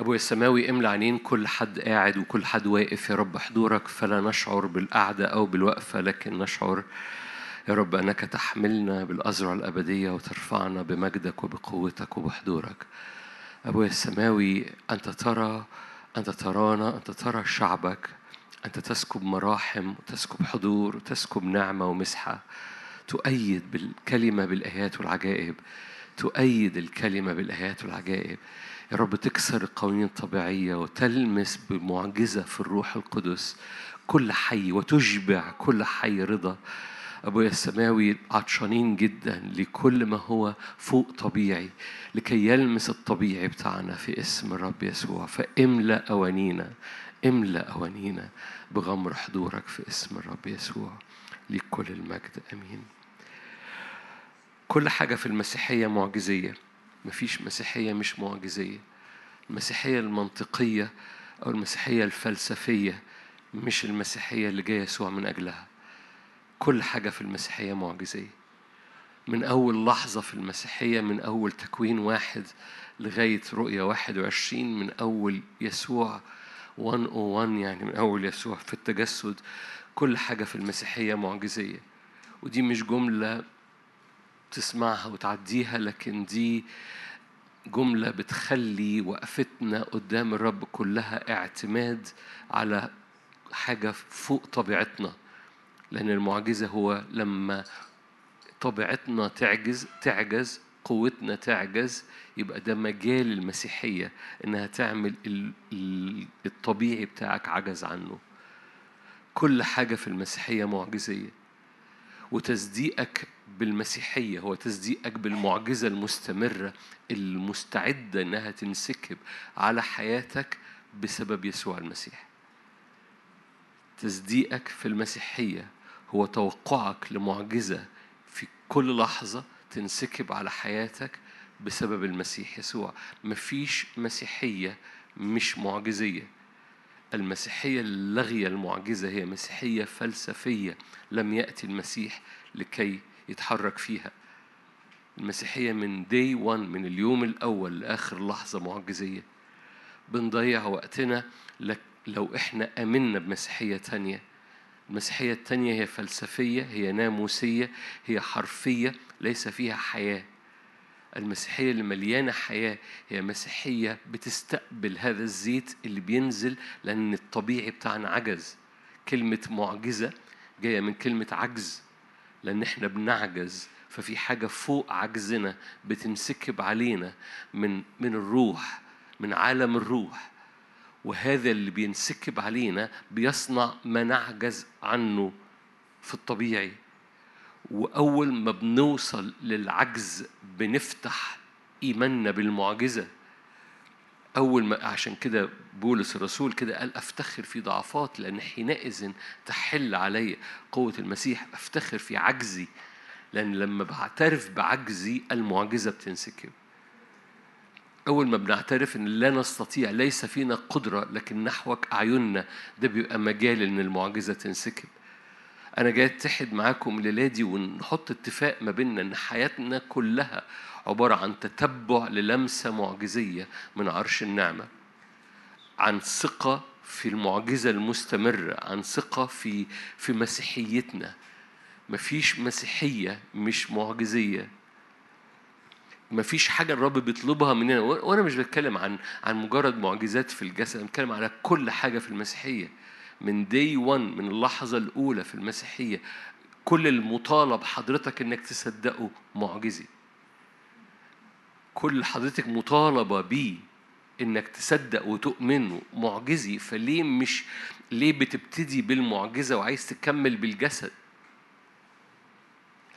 أبويا السماوي املى عينين كل حد قاعد وكل حد واقف يا رب حضورك فلا نشعر بالقعدة أو بالوقفة لكن نشعر يا رب أنك تحملنا بالأزرع الأبدية وترفعنا بمجدك وبقوتك وبحضورك. أبويا السماوي أنت ترى أنت ترانا أنت ترى شعبك أنت تسكب مراحم وتسكب حضور وتسكب نعمة ومسحة. تؤيد بالكلمة بالآيات والعجائب. تؤيد الكلمة بالآيات والعجائب. يا رب تكسر القوانين الطبيعية وتلمس بمعجزة في الروح القدس كل حي وتشبع كل حي رضا. أبويا السماوي عطشانين جدا لكل ما هو فوق طبيعي لكي يلمس الطبيعي بتاعنا في اسم الرب يسوع. فاملأ أوانينا املأ أوانينا بغمر حضورك في اسم الرب يسوع ليك كل المجد. أمين. كل حاجة في المسيحية معجزية. مفيش مسيحية مش معجزية. المسيحية المنطقية أو المسيحية الفلسفية مش المسيحية اللي جاي يسوع من أجلها. كل حاجة في المسيحية معجزية. من أول لحظة في المسيحية من أول تكوين واحد لغاية رؤية واحد وعشرين من أول يسوع 101 يعني من أول يسوع في التجسد كل حاجة في المسيحية معجزية. ودي مش جملة تسمعها وتعديها لكن دي جملة بتخلي وقفتنا قدام الرب كلها اعتماد على حاجة فوق طبيعتنا. لأن المعجزة هو لما طبيعتنا تعجز تعجز قوتنا تعجز يبقى ده مجال المسيحية إنها تعمل الطبيعي بتاعك عجز عنه. كل حاجة في المسيحية معجزية. وتصديقك بالمسيحية هو تصديقك بالمعجزة المستمرة المستعدة إنها تنسكب على حياتك بسبب يسوع المسيح. تصديقك في المسيحية هو توقعك لمعجزة في كل لحظة تنسكب على حياتك بسبب المسيح يسوع. مفيش مسيحية مش معجزية. المسيحية اللاغية المعجزة هي مسيحية فلسفية. لم يأتي المسيح لكي يتحرك فيها. المسيحية من دي 1 من اليوم الأول لآخر لحظة معجزية. بنضيع وقتنا لو إحنا آمنا بمسيحية تانية. المسيحية التانية هي فلسفية هي ناموسية هي حرفية ليس فيها حياة. المسيحية اللي مليانة حياة هي مسيحية بتستقبل هذا الزيت اللي بينزل لأن الطبيعي بتاعنا عجز. كلمة معجزة جاية من كلمة عجز. لأن إحنا بنعجز ففي حاجة فوق عجزنا بتنسكب علينا من من الروح من عالم الروح. وهذا اللي بينسكب علينا بيصنع ما نعجز عنه في الطبيعي. وأول ما بنوصل للعجز بنفتح إيماننا بالمعجزة. أول ما عشان كده بولس الرسول كده قال أفتخر في ضعفات لأن حينئذ تحل علي قوة المسيح أفتخر في عجزي لأن لما بعترف بعجزي المعجزة بتنسكب. أول ما بنعترف إن لا نستطيع ليس فينا قدرة لكن نحوك أعيننا ده بيبقى مجال إن المعجزة تنسكب. أنا جاي أتحد معاكم الليلة دي ونحط اتفاق ما بيننا إن حياتنا كلها عبارة عن تتبع للمسة معجزية من عرش النعمة. عن ثقة في المعجزة المستمرة عن ثقة في في مسيحيتنا. مفيش مسيحية مش معجزية. مفيش حاجة الرب بيطلبها مننا. وأنا مش بتكلم عن عن مجرد معجزات في الجسد أنا بتكلم على كل حاجة في المسيحية. من دي 1 من اللحظة الأولى في المسيحية كل المطالب حضرتك إنك تصدقه معجزي كل حضرتك مطالبة بيه إنك تصدق وتؤمن معجزي فليه مش ليه بتبتدي بالمعجزة وعايز تكمل بالجسد؟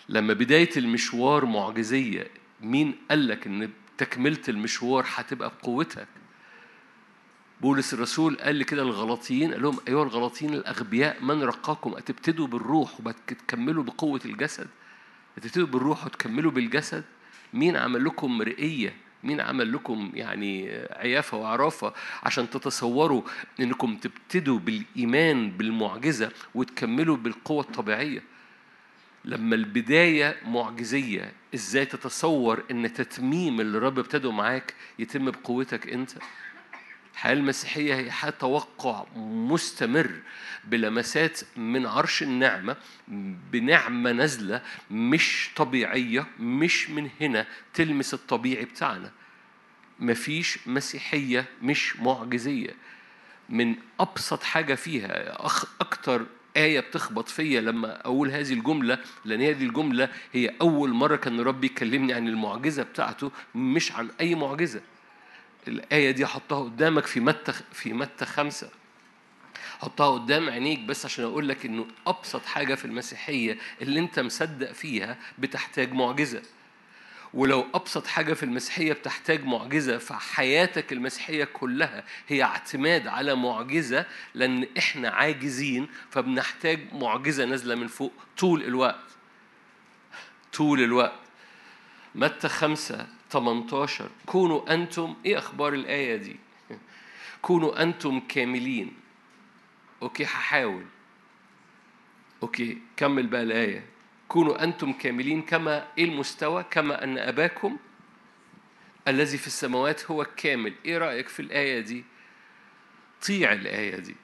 لما بداية المشوار معجزية مين قال لك إن تكملة المشوار هتبقى بقوتك؟ بولس الرسول قال كده الغلاطيين قال لهم أيها الغلاطيين الأغبياء من رقاكم؟ أتبتدوا بالروح وتكملوا بقوة الجسد؟ أتبتدوا بالروح وتكملوا بالجسد؟ مين عمل لكم مرئية مين عمل لكم يعني عيافة وعرافة عشان تتصوروا إنكم تبتدوا بالإيمان بالمعجزة وتكملوا بالقوة الطبيعية؟ لما البداية معجزية إزاي تتصور إن تتميم اللي الرب ابتدوا معاك يتم بقوتك أنت؟ الحياة المسيحية هي حياة توقع مستمر بلمسات من عرش النعمة بنعمة نازلة مش طبيعية مش من هنا تلمس الطبيعي بتاعنا؟ مفيش مسيحية مش معجزية. من أبسط حاجة فيها أخ أكتر آية بتخبط فيا لما أقول هذه الجملة لأن هذه الجملة هي أول مرة كان ربي يكلمني عن المعجزة بتاعته مش عن أي معجزة. الآية دي حطها قدامك في متى في متى خمسة. حطها قدام عينيك بس عشان أقول لك إنه أبسط حاجة في المسيحية اللي أنت مصدق فيها بتحتاج معجزة. ولو أبسط حاجة في المسيحية بتحتاج معجزة فحياتك المسيحية كلها هي اعتماد على معجزة لأن إحنا عاجزين فبنحتاج معجزة نازلة من فوق طول الوقت. طول الوقت. متى خمسة؟ 18 كونوا أنتم إيه أخبار الآية دي؟ كونوا أنتم كاملين. okay هحاول. okay كمل بقى الآية. كونوا أنتم كاملين كما إيه المستوى؟ كما أن أباكم الذي في السماوات هو الكامل إيه رأيك في الآية دي؟ طيع الآية دي.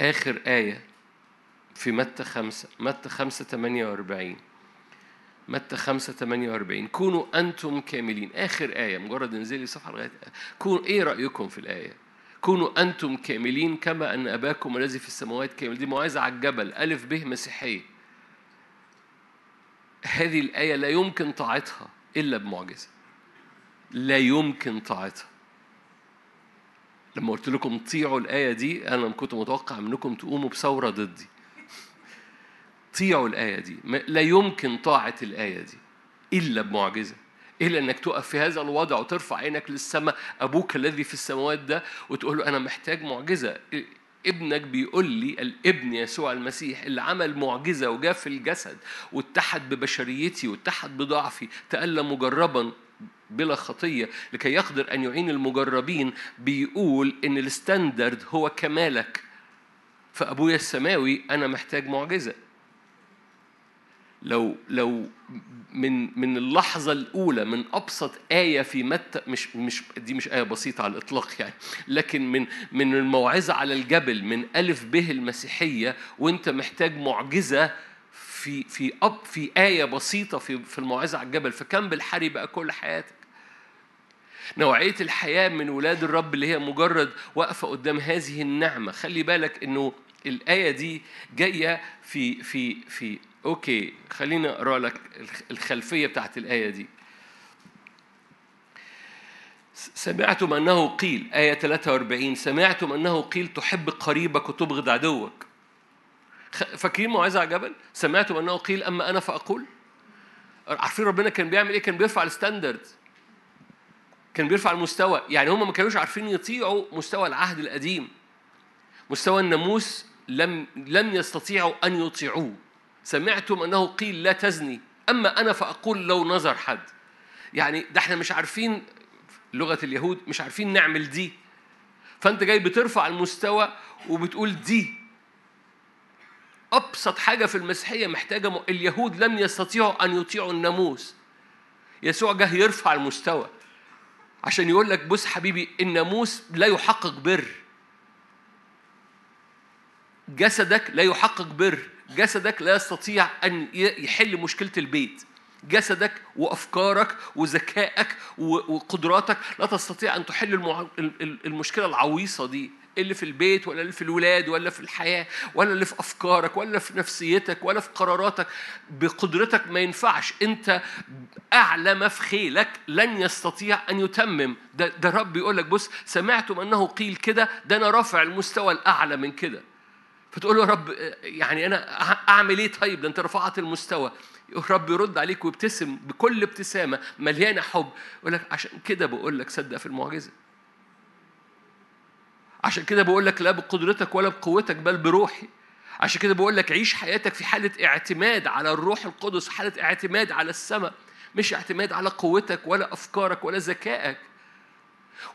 آخر آية. في متى خمسة متى خمسة ثمانية وأربعين. متى خمسة ثمانية وأربعين. كونوا أنتم كاملين. آخر آية مجرد انزلي صفحة لغاية كونوا إيه رأيكم في الآية؟ كونوا أنتم كاملين كما أن أباكم الذي في السماوات كامل. دي موعظة على الجبل. ألف به مسيحية. هذه الآية لا يمكن طاعتها إلا بمعجزة. لا يمكن طاعتها. لما قلت لكم طيعوا الآية دي أنا كنت متوقع منكم تقوموا بثورة ضدي. طيعوا الآية دي. لا يمكن طاعة الآية دي إلا بمعجزة. إلا إنك تقف في هذا الوضع وترفع عينك للسماء. أبوك الذي في السماوات ده وتقول له أنا محتاج معجزة. ابنك بيقول لي الابن يسوع المسيح اللي عمل معجزة وجاء في الجسد واتحد ببشريتي واتحد بضعفي تألم مجربا بلا خطية لكي يقدر أن يعين المجربين بيقول إن الستاندرد هو كمالك. فأبويا السماوي أنا محتاج معجزة. لو لو من من اللحظة الأولى من أبسط آية في متى مش مش دي مش آية بسيطة على الإطلاق يعني لكن من من الموعظة على الجبل من ألف به المسيحية وأنت محتاج معجزة في في أب في آية بسيطة في في الموعظة على الجبل فكم بالحري بقى كل حياتك؟ نوعية الحياة من ولاد الرب اللي هي مجرد واقفة قدام هذه النعمة. خلي بالك إنه الآية دي جاية في في في أوكي خليني أقرأ لك الخلفية بتاعت الآية دي. سمعتم أنه قيل آية 43 سمعتم أنه قيل تحب قريبك وتبغض عدوك. فاكرين موعظة على جبل سمعتم أنه قيل أما أنا فأقول؟ عارفين ربنا كان بيعمل إيه؟ كان بيرفع الستاندرد. كان بيرفع المستوى. يعني هم ما كانوش عارفين يطيعوا مستوى العهد القديم. مستوى الناموس لم لم يستطيعوا أن يطيعوه. سمعتم أنه قيل لا تزني. أما أنا فأقول لو نظر حد. يعني ده إحنا مش عارفين لغة اليهود مش عارفين نعمل دي. فأنت جاي بترفع المستوى وبتقول دي. أبسط حاجة في المسيحية محتاجة م... اليهود لم يستطيعوا أن يطيعوا الناموس. يسوع جه يرفع المستوى. عشان يقول لك بص حبيبي الناموس لا يحقق بر. جسدك لا يحقق بر. جسدك لا يستطيع أن يحل مشكلة البيت. جسدك وأفكارك وذكائك وقدراتك لا تستطيع أن تحل المشكلة العويصة دي اللي في البيت ولا اللي في الولاد ولا في الحياة ولا اللي في أفكارك ولا في نفسيتك ولا في قراراتك. بقدرتك ما ينفعش. أنت أعلى ما في خيلك. لن يستطيع أن يتمم. ده, ده رب بيقول لك بص سمعتم أنه قيل كده ده أنا رافع المستوى الأعلى من كده. فتقول له يا رب يعني أنا أعمل إيه طيب ده انت رفعت المستوى؟ رب يرد عليك ويبتسم بكل ابتسامة مليانة حب. يقول لك عشان كده بقول لك صدق في المعجزة. عشان كده بقول لك لا بقدرتك ولا بقوتك بل بروحي. عشان كده بقول لك عيش حياتك في حالة اعتماد على الروح القدس حالة اعتماد على السماء مش اعتماد على قوتك ولا أفكارك ولا ذكائك.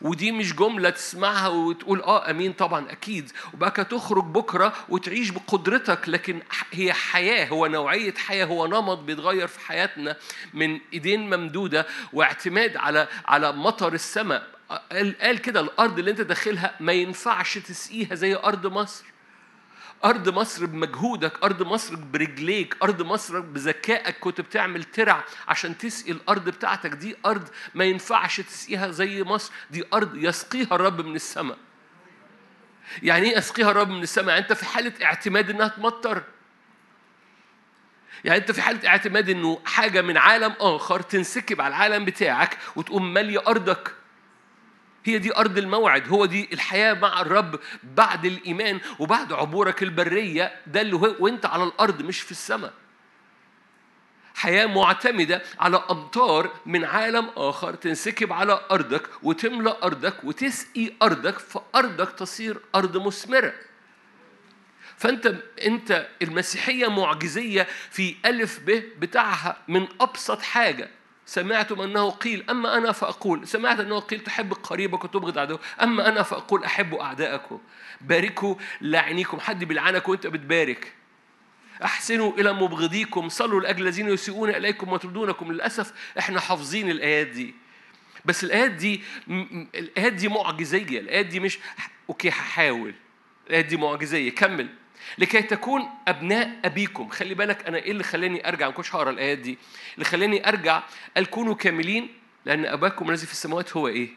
ودي مش جملة تسمعها وتقول آه آمين طبعا أكيد. وبقى تخرج بكرة وتعيش بقدرتك لكن هي حياة هو نوعية حياة هو نمط بيتغير في حياتنا من إيدين ممدودة واعتماد على على مطر السماء. قال, كده الأرض اللي أنت داخلها ما ينفعش تسقيها زي أرض مصر. أرض مصر بمجهودك أرض مصر برجليك أرض مصر بذكائك كنت بتعمل ترع عشان تسقي الأرض بتاعتك. دي أرض ما ينفعش تسقيها زي مصر. دي أرض يسقيها الرب من السماء. يعني إيه يسقيها الرب من السماء؟ يعني أنت في حالة اعتماد إنها تمطر. يعني أنت في حالة اعتماد إنه حاجة من عالم آخر تنسكب على العالم بتاعك وتقوم مالية أرضك. هي دي أرض الموعد هو دي الحياة مع الرب بعد الإيمان وبعد عبورك البرية ده اللي هو وأنت على الأرض مش في السماء. حياة معتمدة على أمطار من عالم آخر تنسكب على أرضك وتملأ أرضك وتسقي أرضك فأرضك تصير أرض مثمرة. فأنت أنت المسيحية معجزية في ألف ب بتاعها من أبسط حاجة. سمعتم أنه قيل أما أنا فأقول. سمعت أنه قيل تحب قريبك وتبغض عدوك. أما أنا فأقول أحب أعدائكم. باركوا لاعنيكم حد بيلعنك وأنت بتبارك. أحسنوا إلى مبغضيكم. صلوا لأجل الذين يسيئون إليكم ويطردونكم للأسف إحنا حافظين الآيات دي. بس الآيات دي الآيات دي معجزية. الآيات دي مش أوكي هحاول. الآيات دي معجزية. كمل. لكي تكون أبناء أبيكم. خلي بالك أنا إيه اللي خلاني أرجع ما كنتش هقرأ الآيات دي. اللي خلاني أرجع قال كونوا كاملين لأن أباكم الذي في السماوات هو إيه؟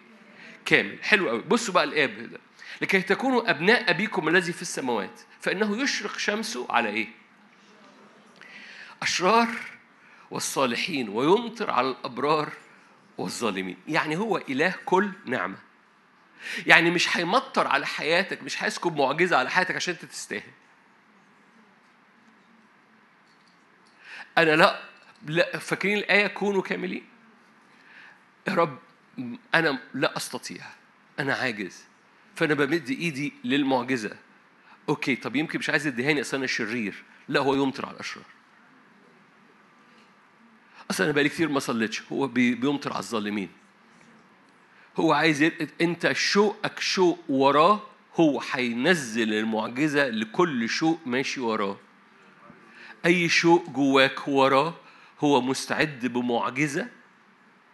كامل. حلو قوي بصوا بقى الآب ده. لكي تكونوا أبناء أبيكم الذي في السماوات فإنه يشرق شمسه على إيه؟ أشرار والصالحين ويمطر على الأبرار والظالمين. يعني هو إله كل نعمة. يعني مش هيمطر على حياتك مش هيسكب معجزة على حياتك عشان أنت تستاهل. أنا لا لا فاكرين الآية؟ كونوا كاملين. يا رب أنا لا أستطيع أنا عاجز. فأنا بمد إيدي للمعجزة. أوكي طب يمكن مش عايز يديهاني أصل أنا شرير. لا هو يمطر على الأشرار. أصل أنا بقالي كتير ما صليتش. هو بيمطر على الظالمين. هو عايز ي... أنت شوقك شوق وراه هو هينزل المعجزة لكل شوق ماشي وراه. أي شوق جواك وراه هو مستعد بمعجزة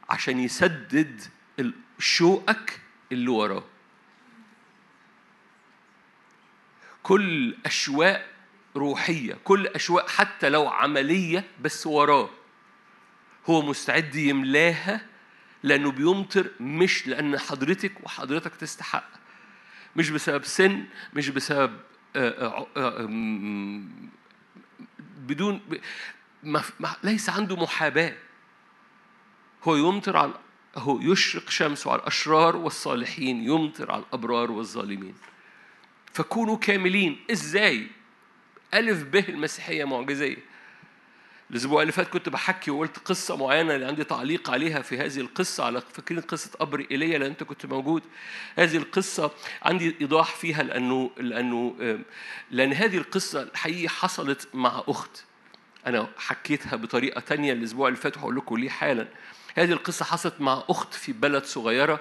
عشان يسدد شوقك اللي وراه. كل أشواق روحية كل أشواق حتى لو عملية بس وراه. هو مستعد يملاها لأنه بيمطر مش لأن حضرتك وحضرتك تستحق. مش بسبب سن مش بسبب آه، آه، آه، بدون ليس عنده محاباة. هو يمطر على هو يشرق شمسه على الأشرار والصالحين يمطر على الأبرار والظالمين. فكونوا كاملين. إزاي؟ ألف به المسيحية معجزية. الأسبوع اللي فات كنت بحكي وقلت قصة معينة اللي عندي تعليق عليها في هذه القصة. على فاكرين قصة قبر إيليا لأن أنت كنت موجود. هذه القصة عندي إيضاح فيها لأنه لأنه لأن هذه القصة الحقيقة حصلت مع أخت. أنا حكيتها بطريقة تانية الأسبوع اللي فات وهقول لكم ليه حالا. هذه القصة حصلت مع أخت في بلد صغيرة.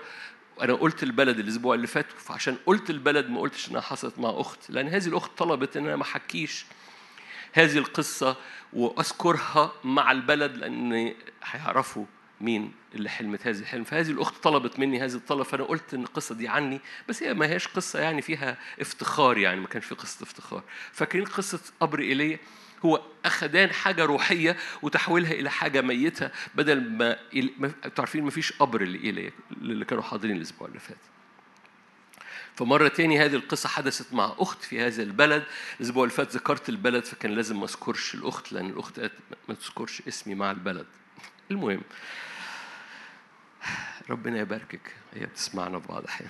أنا قلت البلد الأسبوع اللي فات فعشان قلت البلد ما قلتش إنها حصلت مع أخت لأن هذه الأخت طلبت إن أنا ما أحكيش هذه القصة وأذكرها مع البلد لأن هيعرفوا مين اللي حلمت هذه الحلم. فهذه الأخت طلبت مني هذه الطلب فأنا قلت إن القصة دي عني بس هي ما هيش قصة يعني فيها افتخار يعني ما كانش في قصة افتخار. فاكرين قصة قبر إيليا؟ هو أخدان حاجة روحية وتحويلها إلى حاجة ميتة بدل ما تعرفين ما فيش قبر لإيليا اللي كانوا حاضرين الأسبوع اللي فات. فمرة تاني هذه القصة حدثت مع أخت في هذا البلد. الأسبوع اللي فات ذكرت البلد فكان لازم ما أذكرش الأخت لأن الأخت قالت ما تذكرش اسمي مع البلد. المهم ربنا يباركك. هي بتسمعنا في بعض الأحيان.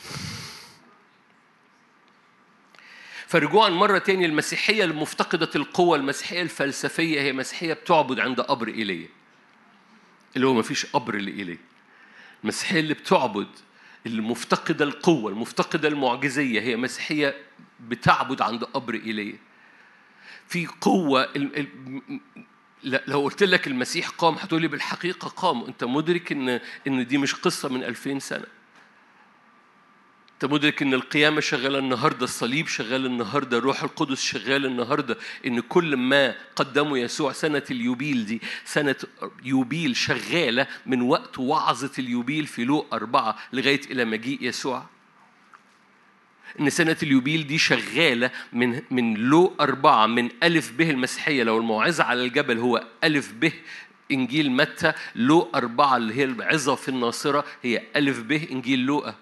فرجوعا مرة تاني المسيحية المفتقدة القوة المسيحية الفلسفية هي مسيحية بتعبد عند قبر إيليا. اللي هو ما فيش قبر لإيليا. المسيحية اللي بتعبد المفتقدة القوة المفتقدة المعجزية هي مسيحية بتعبد عند قبر إيليا. في قوة لو قلت لك المسيح قام هتقولي بالحقيقة قام. أنت مدرك إن إن دي مش قصة من 2000 سنة. انت مدرك ان القيامة شغالة النهارده الصليب شغال النهارده الروح القدس شغال النهارده ان كل ما قدمه يسوع سنة اليوبيل دي سنة يوبيل شغالة من وقت وعظة اليوبيل في لوق أربعة لغاية إلى مجيء يسوع. ان سنة اليوبيل دي شغالة من من لو أربعة من ألف به المسيحية. لو الموعظة على الجبل هو ألف به إنجيل متى لو أربعة اللي هي العظة في الناصرة هي ألف به إنجيل لوقا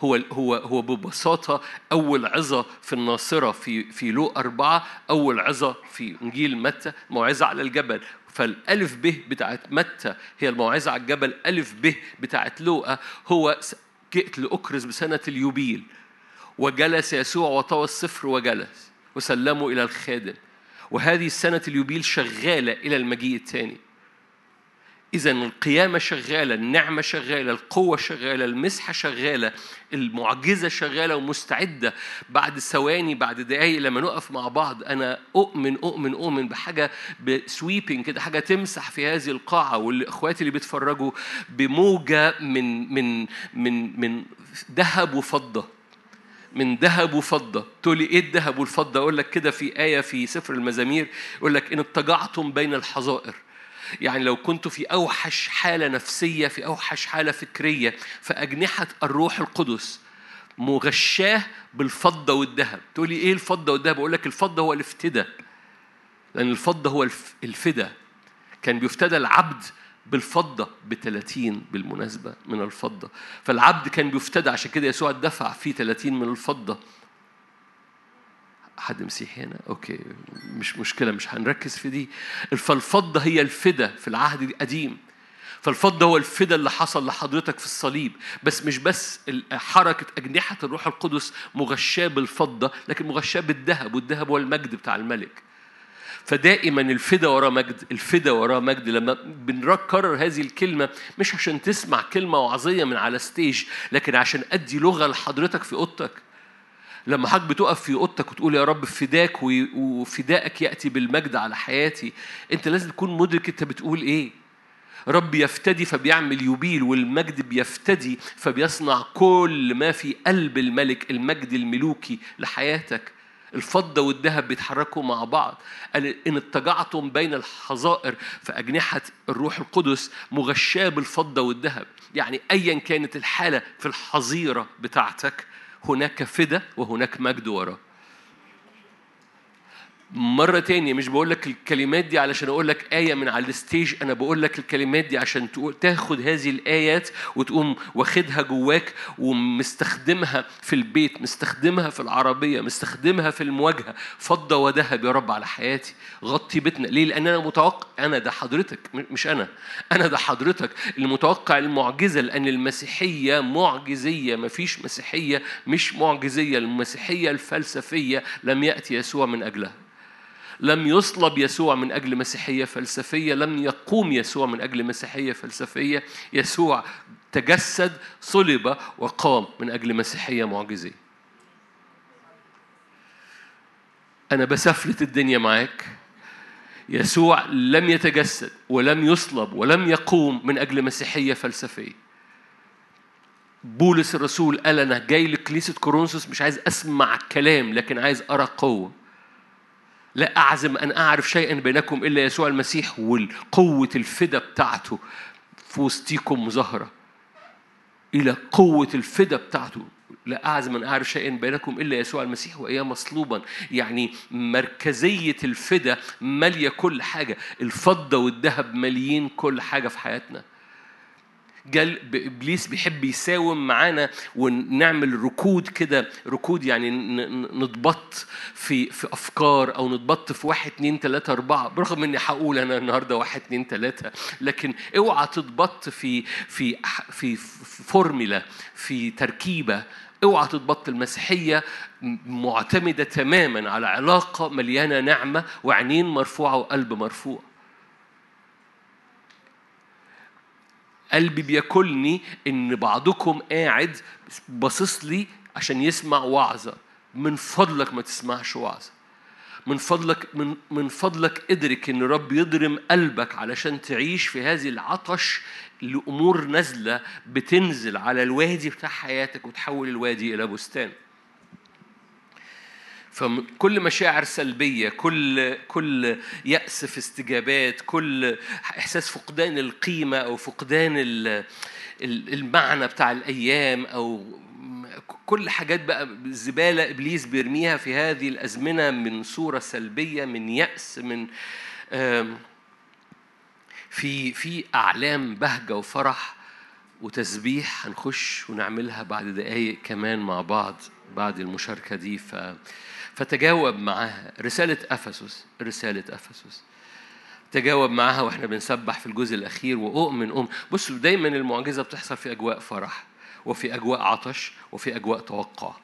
هو هو هو ببساطة أول عظة في الناصرة في في لو أربعة أول عظة في إنجيل متى موعظة على الجبل. فالألف به بتاعت متى هي الموعظة على الجبل ألف به بتاعت لوقا هو جئت لأكرز بسنة اليوبيل. وجلس يسوع وطوى الصفر وجلس وسلمه إلى الخادم. وهذه السنة اليوبيل شغالة إلى المجيء الثاني. إذا القيامة شغالة، النعمة شغالة، القوة شغالة، المسحة شغالة، المعجزة شغالة ومستعدة. بعد ثواني بعد دقايق لما نقف مع بعض أنا أؤمن أؤمن أؤمن بحاجة بسويبنج كده حاجة تمسح في هذه القاعة والإخوات اللي بيتفرجوا بموجة من من من من ذهب وفضة. من ذهب وفضة. تقول لي إيه الذهب والفضة؟ أقول لك كده في آية في سفر المزامير يقول لك إن اضطجعتم بين الحظائر. يعني لو كنت في أوحش حالة نفسية في أوحش حالة فكرية فأجنحة الروح القدس مغشاة بالفضة والذهب. تقول لي إيه الفضة والذهب؟ أقول لك الفضة هو الافتداء. لأن الفضة هو الفدا كان بيفتدى العبد بالفضة ب 30 بالمناسبة من الفضة. فالعبد كان بيفتدى عشان كده يسوع دفع فيه 30 من الفضة. حد مسيحي هنا؟ أوكي مش مشكلة مش هنركز في دي. فالفضه هي الفدا في العهد القديم. فالفضة هو الفدا اللي حصل لحضرتك في الصليب. بس مش بس حركة أجنحة الروح القدس مغشاة بالفضة لكن مغشاة بالذهب والذهب هو المجد بتاع الملك. فدائما الفدا وراه مجد الفدا وراه مجد. لما بنكرر هذه الكلمة مش عشان تسمع كلمة وعظية من على ستيج لكن عشان أدي لغة لحضرتك في أوضتك. لما حضرتك بتقف في أوضتك وتقول يا رب فداك وفدائك يأتي بالمجد على حياتي أنت لازم تكون مدرك أنت بتقول إيه. رب يفتدي فبيعمل يبيل والمجد بيفتدي فبيصنع كل ما في قلب الملك المجد الملوكي لحياتك. الفضة والذهب بيتحركوا مع بعض. قال إن اضطجعتم بين الحظائر فأجنحة الروح القدس مغشاة بالفضة والذهب. يعني أيا كانت الحالة في الحظيرة بتاعتك. هناك فدا وهناك مجد وراه. مرة تانية مش بقول لك الكلمات دي علشان أقول لك آية من على الستيج أنا بقول لك الكلمات دي عشان تقول تاخد هذه الآيات وتقوم واخدها جواك ومستخدمها في البيت مستخدمها في العربية مستخدمها في المواجهة. فضة وذهب يا رب على حياتي. غطي بيتنا. ليه؟ لأن أنا متوقع أنا ده حضرتك مش أنا. أنا ده حضرتك. اللي متوقع المعجزة لأن المسيحية معجزية. مفيش مسيحية مش معجزية. المسيحية الفلسفية لم يأتي يسوع من أجلها. لم يصلب يسوع من أجل مسيحية فلسفية لم يقوم يسوع من أجل مسيحية فلسفية. يسوع تجسد صلب وقام من أجل مسيحية معجزية أنا بسفلت الدنيا معاك. يسوع لم يتجسد ولم يصلب ولم يقوم من أجل مسيحية فلسفية. بولس الرسول قال أنا جاي لكنيسة كورنثوس مش عايز أسمع كلام لكن عايز أرى قوة. لا أعزم أن أعرف شيئا بينكم إلا يسوع المسيح والقوة الفدا بتاعته في وسطيكم مظاهرة. إلى قوة الفدا بتاعته. لا أعزم أن أعرف شيئا بينكم إلا يسوع المسيح وإياه مصلوبا. يعني مركزية الفدا مالية كل حاجة. الفضة والذهب ماليين كل حاجة في حياتنا. جل إبليس بيحب يساوم معانا ونعمل ركود كده. ركود يعني نتبط في في أفكار أو نتبط في واحد اتنين تلاتة أربعة. برغم إني هقول أنا النهارده واحد اتنين تلاتة لكن اوعى تتبط في في في فورميلا في تركيبة. اوعى تتبط المسيحية معتمدة تماما على علاقة مليانة نعمة وعينين مرفوعة وقلب مرفوع. قلبي بياكلني إن بعضكم قاعد باصص لي عشان يسمع وعظة. من فضلك ما تسمعش وعظة. من فضلك من من فضلك ادرك إن رب يضرم قلبك علشان تعيش في هذه العطش لأمور نازلة بتنزل على الوادي بتاع حياتك وتحول الوادي إلى بستان. فكل مشاعر سلبية كل كل يأس في استجابات كل إحساس فقدان القيمة أو فقدان المعنى بتاع الأيام أو كل حاجات بقى زبالة إبليس بيرميها في هذه الأزمنة من صورة سلبية من يأس من في في أعلام بهجة وفرح وتسبيح هنخش ونعملها بعد دقايق كمان مع بعض بعد المشاركة دي. ف فتجاوب معاها. رسالة أفسس رسالة أفسس. تجاوب معاها وإحنا بنسبح في الجزء الأخير وأؤمن أؤمن. بصوا دايما المعجزة بتحصل في أجواء فرح وفي أجواء عطش وفي أجواء توقع.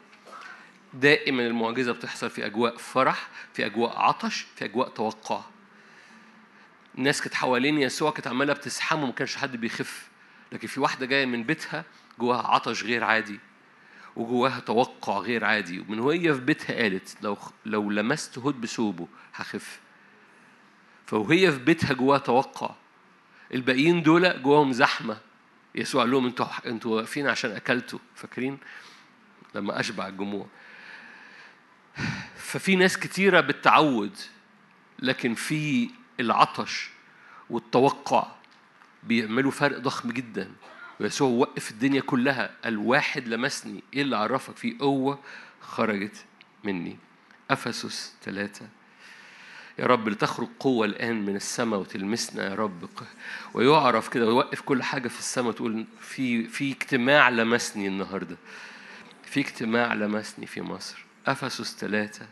دائما المعجزة بتحصل في أجواء فرح في أجواء عطش في أجواء توقع. الناس كانت حوالين يسوع كانت عمالة بتسحمه ما كانش حد بيخف. لكن في واحدة جاية من بيتها جواها عطش غير عادي. وجواها توقع غير عادي. ومن وهي في بيتها قالت لو لو لمست هود بثوبه هخف. فوهي في بيتها جواها توقع. الباقيين دول جواهم زحمة. يسوع قال لهم أنتوا أنتوا واقفين عشان أكلتوا. فاكرين؟ لما أشبع الجموع. ففي ناس كتيرة بالتعود لكن في العطش والتوقع بيعملوا فرق ضخم جدا. ويسوع وقف الدنيا كلها. الواحد لمسني إيه اللي عرفك؟ في قوة خرجت مني. أفسس ثلاثة. يا رب لتخرج قوة الآن من السماء وتلمسنا يا رب. ويعرف كده ويوقف كل حاجة في السماء تقول في في اجتماع لمسني النهاردة. في اجتماع لمسني في مصر. أفسس ثلاثة.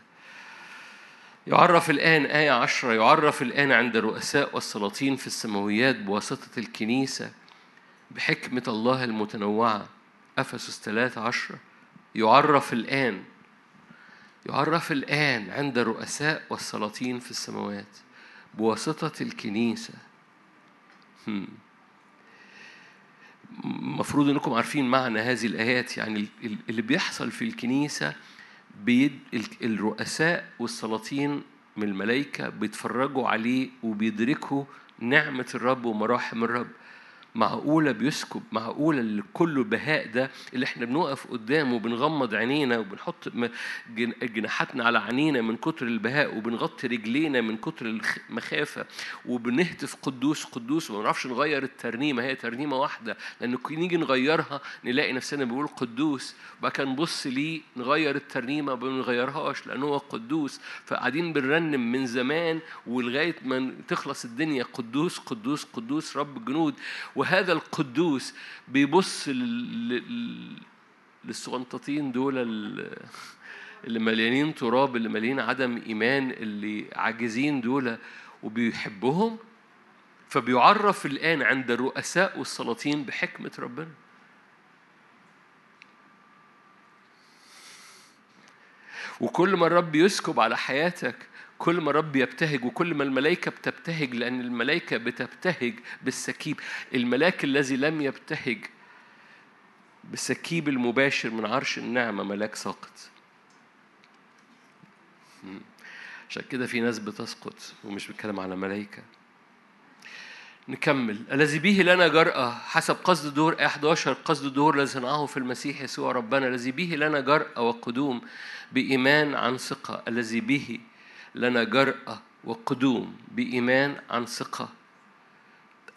يعرف الآن آية عشرة. يعرف الآن عند الرؤساء والسلاطين في السماويات بواسطة الكنيسة بحكمة الله المتنوعة. أفسس 13 عشرة يعرف الآن. يعرف الآن عند الرؤساء والسلاطين في السماوات. بواسطة الكنيسة. المفروض إنكم عارفين معنى هذه الآيات. يعني اللي بيحصل في الكنيسة بيد الرؤساء والسلاطين من الملائكة بيتفرجوا عليه وبيدركوا نعمة الرب ومراحم الرب. معقولة بيسكب معقولة كله بهاء ده اللي إحنا بنقف قدامه وبنغمض عينينا وبنحط جناحاتنا على عينينا من كتر البهاء وبنغطي رجلينا من كتر المخافة وبنهتف قدوس قدوس وما نعرفش نغير الترنيمة هي ترنيمة واحدة لأن نيجي نغيرها نلاقي نفسنا بنقول قدوس وبعد كده نبص ليه نغير الترنيمة ما بنغيرهاش لأنه هو قدوس فقاعدين بنرنم من زمان ولغاية ما تخلص الدنيا قدوس قدوس قدوس رب الجنود وهذا القدوس بيبص للصغنططين دول اللي مليانين تراب اللي مليانين عدم إيمان اللي عاجزين دول وبيحبهم فبيعرف الآن عند الرؤساء والسلاطين بحكمة ربنا. وكل ما الرب يسكب على حياتك كل ما الرب يبتهج وكل ما الملائكة بتبتهج لأن الملائكة بتبتهج بالسكيب. الملاك الذي لم يبتهج بالسكيب المباشر من عرش النعمة ملاك ساقط. عشان كده في ناس بتسقط ومش بتكلم على ملائكة. نكمل. الذي به لنا جرأة حسب قصد الدهور 11 قصد الدهور الذي صنعه في المسيح يسوع ربنا. الذي به لنا جرأة وقدوم بإيمان عن ثقة. الذي به لنا جرأة وقدوم بإيمان عن ثقة.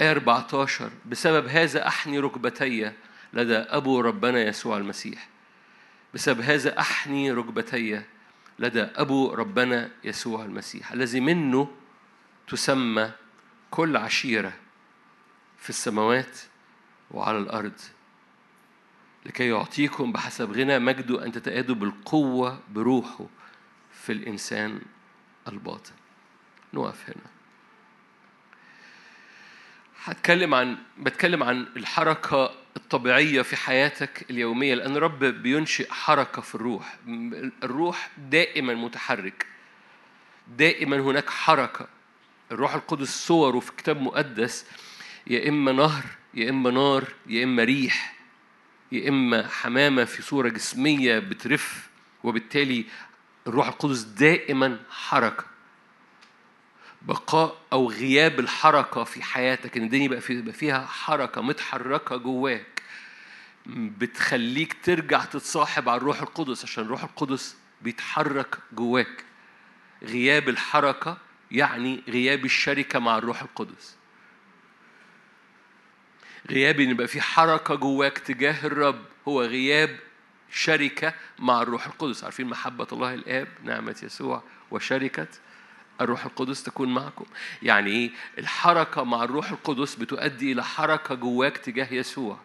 آية 14 بسبب هذا أحني ركبتي لدى أبو ربنا يسوع المسيح. بسبب هذا أحني ركبتي لدى أبو ربنا يسوع المسيح. الذي منه تسمى كل عشيرة في السماوات وعلى الأرض. لكي يعطيكم بحسب غنى مجده أن تتأيدوا بالقوة بروحه في الإنسان الباطن. نقف هنا. هتكلم عن بتكلم عن الحركة الطبيعية في حياتك اليومية لأن رب بينشئ حركة في الروح. الروح دائما متحرك. دائما هناك حركة. الروح القدس صوره في كتاب مقدس يا إما نهر يا إما نار يا إما ريح يا إما حمامة في صورة جسمية بترف وبالتالي الروح القدس دائما حركة. بقاء أو غياب الحركة في حياتك إن الدنيا يبقى فيها حركة متحركة جواك بتخليك ترجع تتصاحب على الروح القدس عشان الروح القدس بيتحرك جواك. غياب الحركة يعني غياب الشركة مع الروح القدس. غياب إن يبقى في حركة جواك تجاه الرب هو غياب شركة مع الروح القدس. عارفين محبة الله الآب نعمة يسوع وشركة الروح القدس تكون معكم. يعني إيه الحركة مع الروح القدس بتؤدي إلى حركة جواك تجاه يسوع.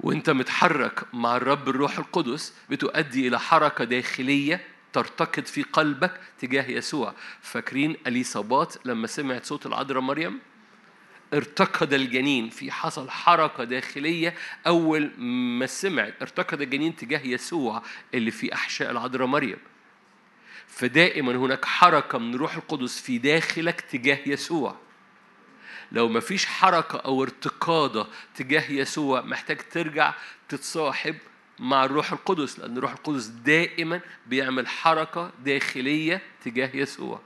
وإنت متحرك مع الرب الروح القدس بتؤدي إلى حركة داخلية ترتقد في قلبك تجاه يسوع. فاكرين اليصابات لما سمعت صوت العذراء مريم؟ ارتقد الجنين في حصل حركة داخلية أول ما سمعت ارتقد الجنين تجاه يسوع اللي في أحشاء العذراء مريم. فدائما هناك حركة من روح القدس في داخلك تجاه يسوع. لو ما فيش حركة أو ارتقادة تجاه يسوع محتاج ترجع تتصاحب مع الروح القدس لأن الروح القدس دائما بيعمل حركة داخلية تجاه يسوع.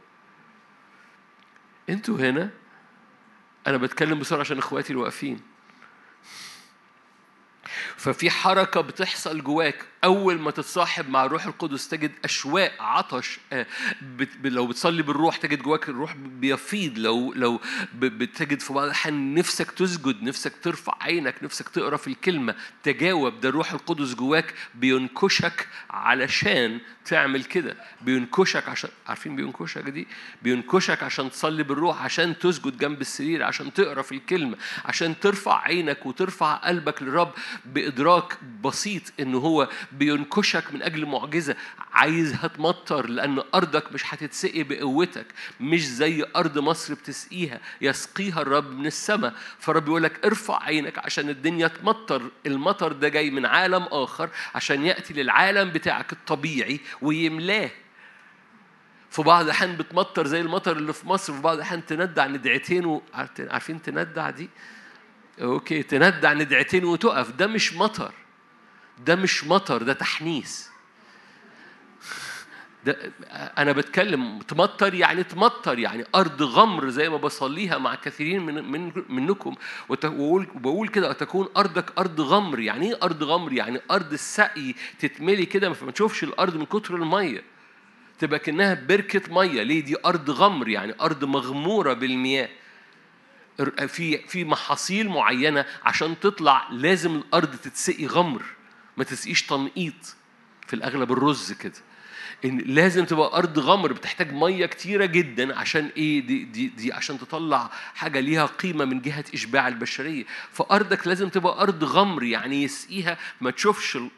أنتوا هنا؟ أنا بتكلم بسرعة عشان إخواتي اللي واقفين ففي حركة بتحصل جواك. أول ما تتصاحب مع الروح القدس تجد أشواق عطش آه، لو بتصلي بالروح تجد جواك الروح بيفيض. لو لو بتجد في بعض الأحيان نفسك تسجد نفسك ترفع عينك نفسك تقرأ في الكلمة. تجاوب ده الروح القدس جواك بينكشك علشان تعمل كده. بينكشك عشان عارفين بينكشك دي؟ بينكشك عشان تصلي بالروح عشان تسجد جنب السرير عشان تقرأ في الكلمة عشان ترفع عينك وترفع قلبك للرب بإدراك بسيط إن هو بينكشك من أجل معجزة عايزها تمطر لأن أرضك مش هتتسقي بقوتك مش زي أرض مصر بتسقيها يسقيها الرب من السماء فالرب يقول لك ارفع عينك عشان الدنيا تمطر المطر ده جاي من عالم آخر عشان يأتي للعالم بتاعك الطبيعي ويملاه في بعض الأحيان بتمطر زي المطر اللي في مصر في بعض الأحيان تندع ندعتين. عارفين تندع دي؟ أوكي تندع ندعتين وتقف. ده مش مطر. ده مش مطر ده تحنيس. ده أنا بتكلم تمطر يعني تمطر يعني أرض غمر زي ما بصليها مع كثيرين من من منكم. وبقول بقول كده تكون أرضك أرض غمر. يعني إيه أرض غمر؟ يعني أرض السقي تتملي كده ما تشوفش الأرض من كتر المية. تبقى كأنها بركة مية. ليه؟ دي أرض غمر يعني أرض مغمورة بالمياه. في في محاصيل معينة عشان تطلع لازم الأرض تتسقي غمر ما تسقيش تنقيط في الأغلب الرز كده. إن لازم تبقى أرض غمر بتحتاج مية كتيرة جدا عشان إيه؟ دي دي دي عشان تطلع حاجة ليها قيمة من جهة إشباع البشرية. فأرضك لازم تبقى أرض غمر يعني يسقيها ما تشوفش ال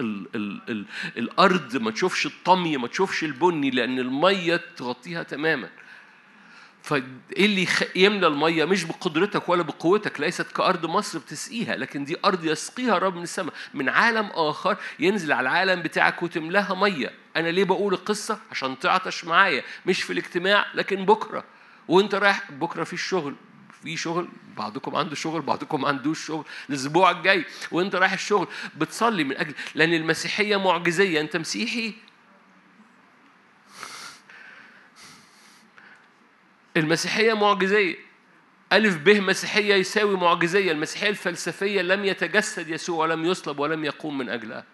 ال ال ال الأرض ما تشوفش الطمي ما تشوفش البني لأن المية تغطيها تماما. فإيه اللي يملى المية؟ مش بقدرتك ولا بقوتك ليست كأرض مصر بتسقيها لكن دي أرض يسقيها رب من السماء. من عالم آخر ينزل على العالم بتاعك وتملاها مية. أنا ليه بقول القصة؟ عشان تعطش معايا. مش في الاجتماع لكن بكرة. وأنت رايح بكرة في الشغل. في شغل بعضكم عنده شغل بعضكم ما عندوش شغل. الأسبوع الجاي. وأنت رايح الشغل بتصلي من أجل لأن المسيحية معجزية. أنت مسيحي؟ المسيحية معجزية. ألف به مسيحية يساوي معجزية. المسيحية الفلسفية لم يتجسد يسوع ولم يصلب ولم يقوم من أجلها.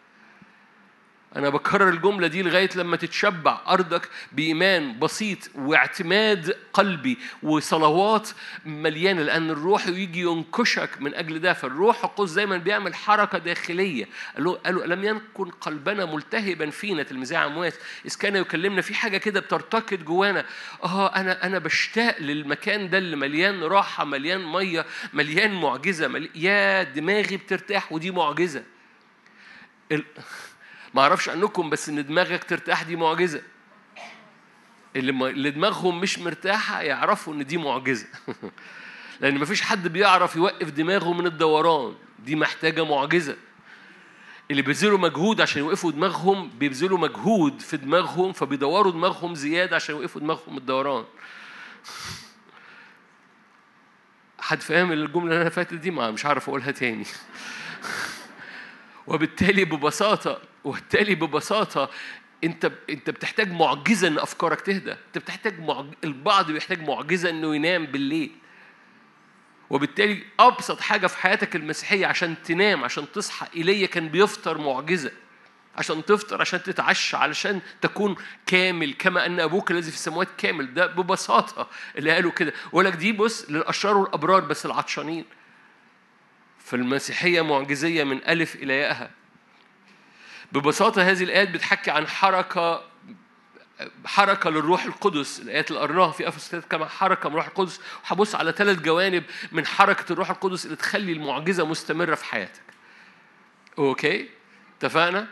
أنا بكرر الجملة دي لغاية لما تتشبع أرضك بإيمان بسيط واعتماد قلبي وصلوات مليانة لأن الروح يجي ينكشك من أجل ده. فالروح القدس دايما بيعمل حركة داخلية. قالوا قالوا لم يكن قلبنا ملتهبا فينا تلميذي عمواس إذ كان يكلمنا في حاجة كده بترتقد جوانا. آه أنا أنا بشتاق للمكان ده اللي مليان راحة مليان مية مليان معجزة مليان يا دماغي بترتاح ودي معجزة. ما أعرفش عنكم بس إن دماغك ترتاح دي معجزة. اللي, اللي دماغهم مش مرتاحة يعرفوا إن دي معجزة. لأن مفيش حد بيعرف يوقف دماغه من الدوران. دي محتاجة معجزة. اللي بيبذلوا مجهود عشان يوقفوا دماغهم بيبذلوا مجهود في دماغهم فبيدوروا دماغهم زيادة عشان يوقفوا دماغهم الدوران. حد فاهم الجملة اللي أنا فاتت دي؟ ما مش عارف أقولها تاني. وبالتالي ببساطة وبالتالي ببساطة انت انت بتحتاج معجزة ان افكارك تهدى. انت بتحتاج معج... البعض بيحتاج معجزة انه ينام بالليل. وبالتالي أبسط حاجة في حياتك المسيحية عشان تنام عشان تصحى ايليا كان بيفطر معجزة. عشان تفطر عشان تتعشى علشان تكون كامل كما أن أبوك الذي في السماوات كامل. ده ببساطة اللي قالوا كده. ولك دي بص للأشرار والأبرار بس العطشانين. فالمسيحيه معجزية من ألف إلى ياءها ببساطة هذه الآيات بتحكي عن حركة حركة للروح القدس. الآيات اللي قرناها في أفسس كما حركة من الروح القدس. وهبص على ثلاث جوانب من حركة الروح القدس اللي تخلي المعجزة مستمرة في حياتك. أوكي؟ اتفقنا؟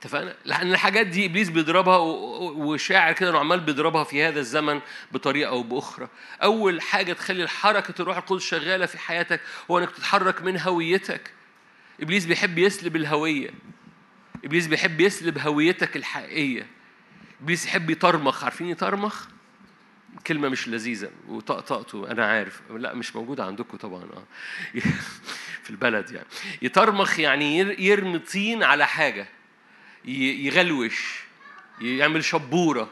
اتفقنا؟ لأن الحاجات دي إبليس بيضربها وشاعر كده إنه عمال بيضربها في هذا الزمن بطريقة أو بأخرى. أول حاجة تخلي حركة الروح القدس شغالة في حياتك هو إنك تتحرك من هويتك. إبليس بيحب يسلب الهوية. إبليس بيحب يسلب هويتك الحقيقية. إبليس يحب يطرمخ. عارفين يطرمخ؟ كلمة مش لذيذة. وطقطقته أنا عارف. لا مش موجوده عندكم طبعا آه. في البلد يعني. يطرمخ يعني يرمي طين على حاجة. يغلوش. يعمل شبورة.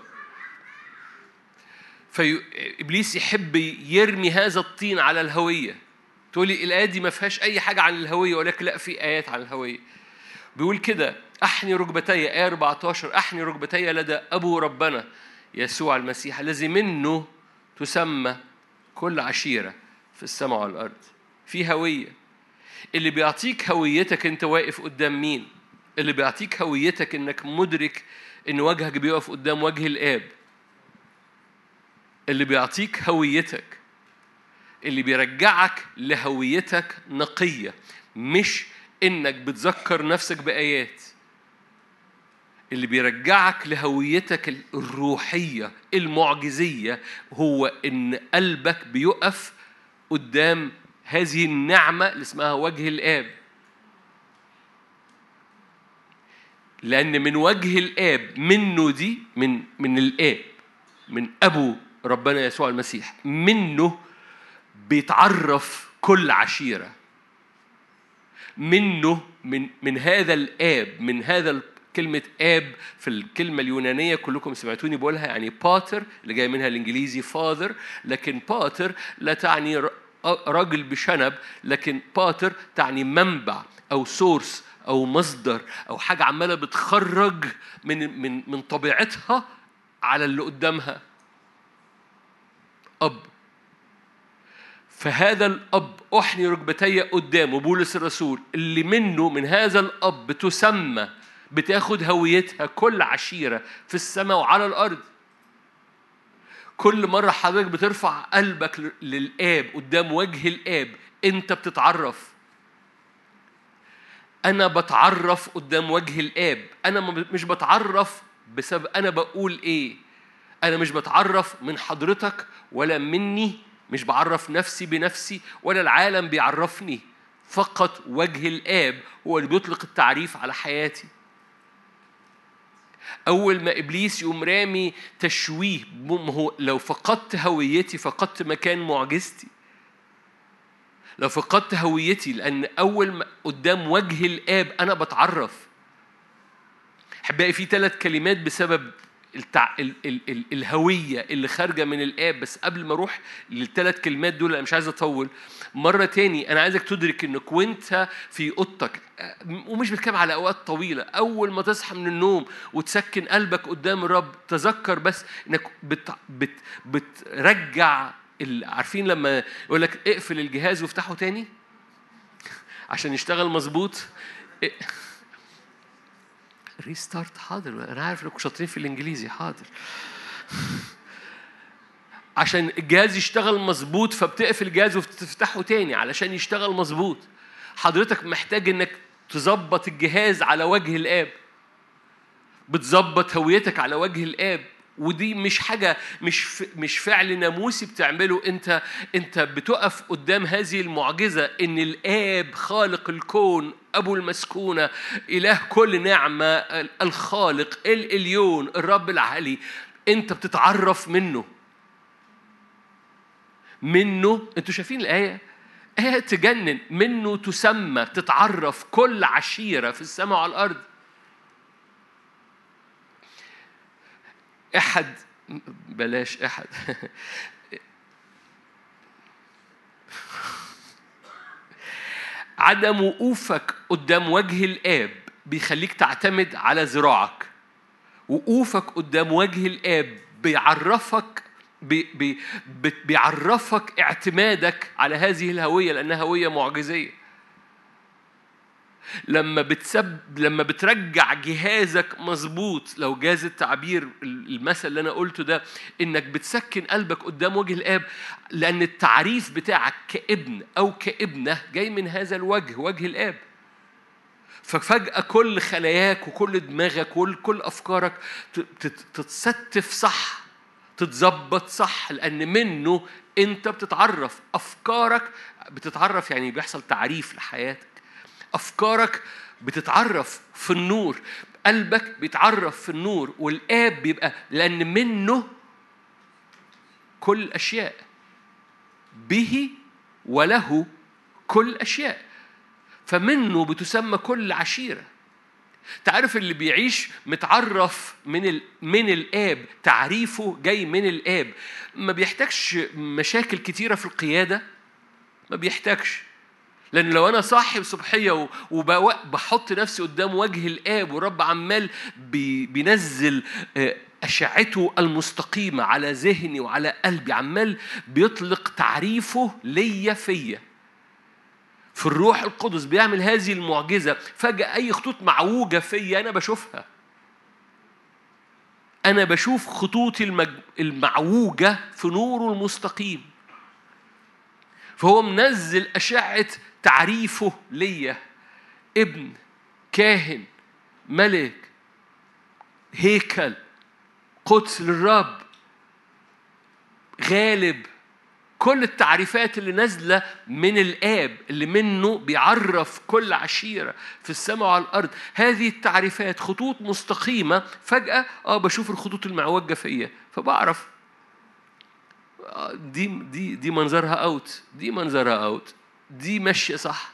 فابليس يحب يرمي هذا الطين على الهوية. تقولي الآية دي ما فيهاش أي حاجة عن الهوية ولكن لا في آيات عن الهوية. بيقول كده أحني ركبتي آية 14 أحني ركبتي لدى أبو ربنا يسوع المسيح الذي منه تسمى كل عشيرة في السماء والأرض. في هوية. اللي بيعطيك هويتك أنت واقف قدام مين؟ اللي بيعطيك هويتك إنك مدرك إن وجهك بيقف قدام وجه الآب. اللي بيعطيك هويتك اللي بيرجعك لهويتك نقية مش إنك بتذكر نفسك بآيات اللي بيرجعك لهويتك الروحية المعجزية هو إن قلبك بيقف قدام هذه النعمة اللي اسمها وجه الآب. لأن من وجه الآب منه دي من من الآب من أبو ربنا يسوع المسيح منه بيتعرف كل عشيرة. منه من من هذا الآب من هذا كلمة آب في الكلمة اليونانية كلكم سمعتوني بقولها يعني باتر اللي جاي منها الإنجليزي فاذر لكن باتر لا تعني راجل بشنب لكن باتر تعني منبع أو سورس أو مصدر أو حاجة عمالة بتخرج من من من طبيعتها على اللي قدامها. أب. فهذا الأب أحني ركبتي قدامه بولس الرسول اللي منه من هذا الأب تسمى بتاخد هويتها كل عشيرة في السماء وعلى الأرض. كل مرة حضرتك بترفع قلبك للآب قدام وجه الآب أنت بتتعرف. أنا بتعرف قدام وجه الآب. أنا مش بتعرف بسبب أنا بقول إيه؟ أنا مش بتعرف من حضرتك ولا مني مش بعرف نفسي بنفسي ولا العالم بيعرفني. فقط وجه الآب هو اللي بيطلق التعريف على حياتي. أول ما إبليس يقوم رامي تشويه هو لو فقدت هويتي فقدت مكان معجزتي. لو فقدت هويتي لأن أول ما قدام وجه الآب أنا بتعرف. أحبائي في ثلاث كلمات بسبب التع... ال... ال... ال... الهوية اللي خارجة من الآب بس قبل ما أروح للثلاث كلمات دول أنا مش عايز أطول. مرة تاني أنا عايزك تدرك إنك وأنت في أوضتك ومش بتكلم على أوقات طويلة. أول ما تصحى من النوم وتسكن قلبك قدام الرب تذكر بس إنك بت... بت... بترجع. عارفين لما يقول لك اقفل الجهاز وافتحه تاني؟ عشان يشتغل مظبوط؟ ريستارت حاضر. أنا عارف إنكم شاطرين في الإنجليزي. حاضر. عشان الجهاز يشتغل مظبوط فبتقفل الجهاز وتفتحه تاني علشان يشتغل مظبوط. حضرتك محتاج إنك تظبط الجهاز على وجه الآب. بتظبط هويتك على وجه الآب. ودي مش حاجة مش مش فعل ناموسي بتعمله. أنت أنت بتقف قدام هذه المعجزة إن الآب خالق الكون أبو المسكونة إله كل نعمة الخالق الإليون الرب العلي أنت بتتعرف منه. منه أنتوا شايفين الآية؟ آية تجنن. منه تسمى تتعرف كل عشيرة في السماء وعلى الأرض. أحد. بلاش أحد. عدم وقوفك قدام وجه الآب بيخليك تعتمد على ذراعك وقوفك قدام وجه الآب بيعرفك بي بي بيعرفك اعتمادك على هذه الهوية لأنها هوية معجزية. لما بتسب لما بترجع جهازك مظبوط لو جاز التعبير المثل اللي أنا قلته ده إنك بتسكن قلبك قدام وجه الآب لأن التعريف بتاعك كابن أو كابنة جاي من هذا الوجه وجه الآب. ففجأة كل خلاياك وكل دماغك وكل أفكارك تتستف صح تتظبط صح لأن منه أنت بتتعرف. أفكارك بتتعرف يعني بيحصل تعريف لحياتك. أفكارك بتتعرف في النور قلبك بيتعرف في النور والآب بيبقى لأن منه كل الأشياء به وله كل الأشياء فمنه بتسمى كل عشيرة. تعرف اللي بيعيش متعرف من ال... من الآب تعريفه جاي من الآب. ما بيحتاجش مشاكل كتيرة في القيادة ما بيحتاجش. لأن لو أنا صاحب صبحية وبحط نفسي قدام وجه الآب ورب عمال بينزل آه، أشعته المستقيمة على ذهني وعلى قلبي عمال بيطلق تعريفه ليا فيا. في الروح القدس بيعمل هذه المعجزة. فجأة أي خطوط معوجة فيا أنا بشوفها. أنا بشوف خطوطي المعوجة في نوره المستقيم. فهو منزل أشعة تعريفه ليا. ابن كاهن ملك هيكل قدس للرب غالب. كل التعريفات اللي نازلة من الآب اللي منه بيعرف كل عشيرة في السماء وعلى الأرض. هذه التعريفات خطوط مستقيمة. فجأة آه بشوف الخطوط المعوجة فيا. فبعرف آه دي دي دي منظرها out دي منظرها out دي ماشية صح.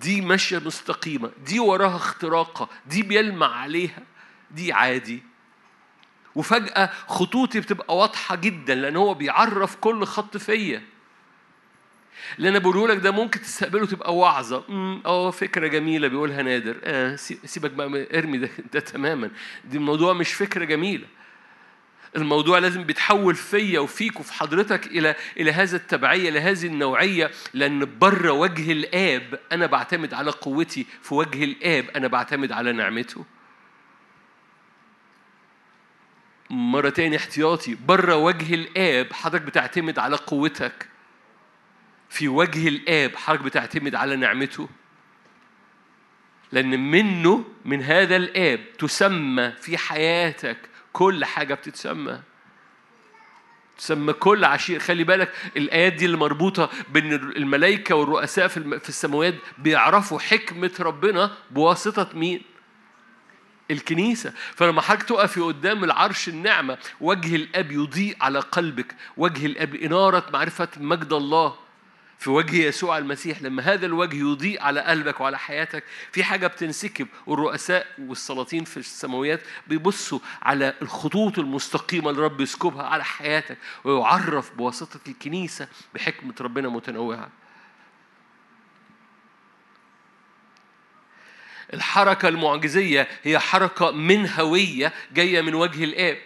دي ماشية مستقيمة. دي وراها اختراقة. دي بيلمع عليها. دي عادي. وفجأة خطوطي بتبقى واضحة جدا لأن هو بيعرف كل خط فيا. اللي أنا بقوله لك ده ممكن تستقبله تبقى وعظه أه فكرة جميلة بيقولها نادر. آه سيبك بقى إرمي ده, ده تماما. دي الموضوع مش فكرة جميلة. الموضوع لازم بيتحول فيا وفيك وفي حضرتك إلى إلى هذا التبعية لهذه النوعية لأن بره وجه الآب أنا بعتمد على قوتي في وجه الآب أنا بعتمد على نعمته. مرة تاني احتياطي بره وجه الآب حضرتك بتعتمد على قوتك. في وجه الآب حضرتك بتعتمد على نعمته. لأن منه من هذا الآب تسمى في حياتك كل حاجة بتتسمى. تسمى كل عشير. خلي بالك الآيات دي اللي مربوطة بين الملائكة والرؤساء في السماوات بيعرفوا حكمة ربنا بواسطة مين؟ الكنيسة. فلما حضرتك تقفي قدام العرش النعمة وجه الأب يضيء على قلبك. وجه الأب إنارة معرفة مجد الله. في وجه يسوع المسيح لما هذا الوجه يضيء على قلبك وعلى حياتك في حاجة بتنسكب. والرؤساء والسلاطين في السماويات بيبصوا على الخطوط المستقيمة اللي رب يسكبها على حياتك ويعرف بواسطة الكنيسة بحكمة ربنا متنوعة. الحركة المعجزية هي حركة من هوية جاية من وجه الآب.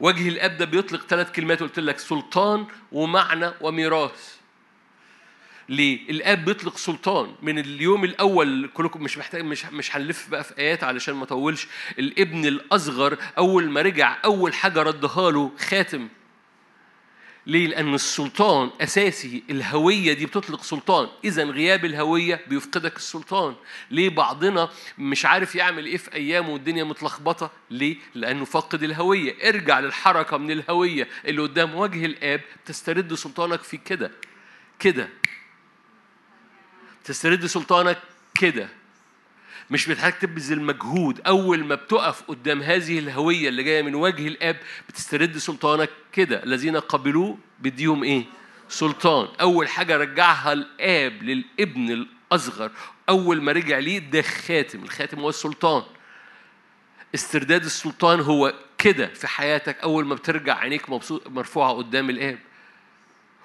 وجه الآب ده بيطلق ثلاث كلمات قلت لك سلطان ومعنى وميراث. ليه؟ الآب بيطلق سلطان. من اليوم الأول كلكم مش محتاج مش مش هنلف بقى في آيات علشان ما اطولش الابن الأصغر أول ما رجع أول حاجة ردها له خاتم. ليه؟ لأن السلطان أساسي. الهوية دي بتطلق سلطان، إذا غياب الهوية بيفقدك السلطان، ليه بعضنا مش عارف يعمل إيه في أيامه والدنيا متلخبطة؟ ليه؟ لأنه فقد الهوية، ارجع للحركة من الهوية اللي قدام. وجه الآب تسترد سلطانك في كده. كده. تسترد سلطانك كده. مش بتحتاج تبذل مجهود أول ما بتقف قدام هذه الهوية اللي جاية من وجه الآب بتسترد سلطانك كده. الذين قبلوه بديهم إيه؟ سلطان. أول حاجة رجعها الآب للابن الأصغر. أول ما رجع ليه ده خاتم. الخاتم هو السلطان. استرداد السلطان هو كده في حياتك. أول ما بترجع عينيك مبسوط مرفوعة قدام الآب.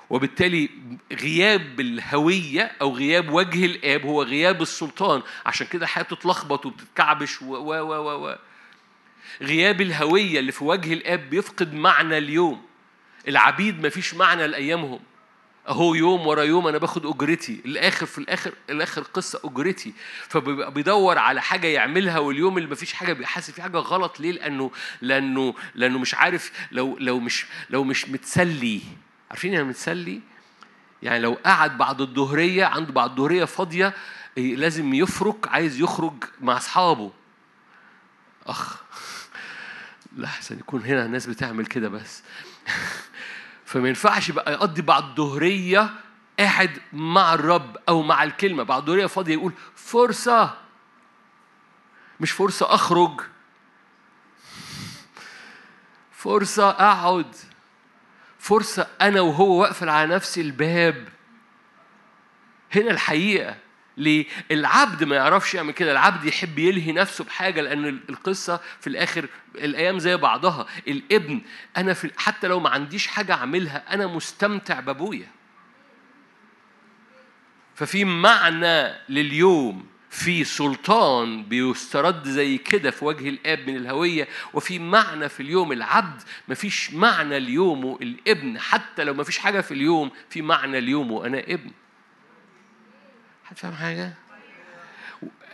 وبالتالي غياب الهوية أو غياب وجه الآب هو غياب السلطان. عشان كده حياته تتلخبط وبتتكعبش و و و و غياب الهوية اللي في وجه الآب بيفقد معنى اليوم. العبيد مفيش معنى لأيامهم. أهو يوم ورا يوم أنا باخد أجرتي. الآخر في الآخر الآخر قصة أجرتي. فبيبقى بيدور على حاجة يعملها واليوم اللي مفيش حاجة حاسس في حاجة غلط. ليه؟ لأنه لأنه لأنه مش عارف. لو لو مش لو مش متسلي. عارفين يعني متسلي؟ يعني لو قعد بعد الظهرية عنده بعد الظهرية فاضية إيه، لازم يفرك عايز يخرج مع أصحابه. أخ لا احسن يكون هنا ناس بتعمل كده بس. فما ينفعش بقى يقضي بعد الظهرية قاعد مع الرب أو مع الكلمة. بعد الظهرية فاضية يقول فرصة. مش فرصة أخرج. فرصة أقعد. فرصة أنا وهو واقفل على نفسي الباب هنا الحقيقة ليه؟ العبد ما يعرفش يعمل كده، العبد يحب يلهي نفسه بحاجة لأن القصة في الآخر الأيام زي بعضها، الابن أنا في حتى لو ما عنديش حاجة أعملها أنا مستمتع بأبويا. ففي معنى لليوم في سلطان بيسترد زي كده في وجه الاب من الهوية وفي معنى في اليوم العبد مفيش معنى ليومه الابن حتى لو مفيش حاجة في اليوم في معنى ليومه أنا ابن حد فاهم حاجة؟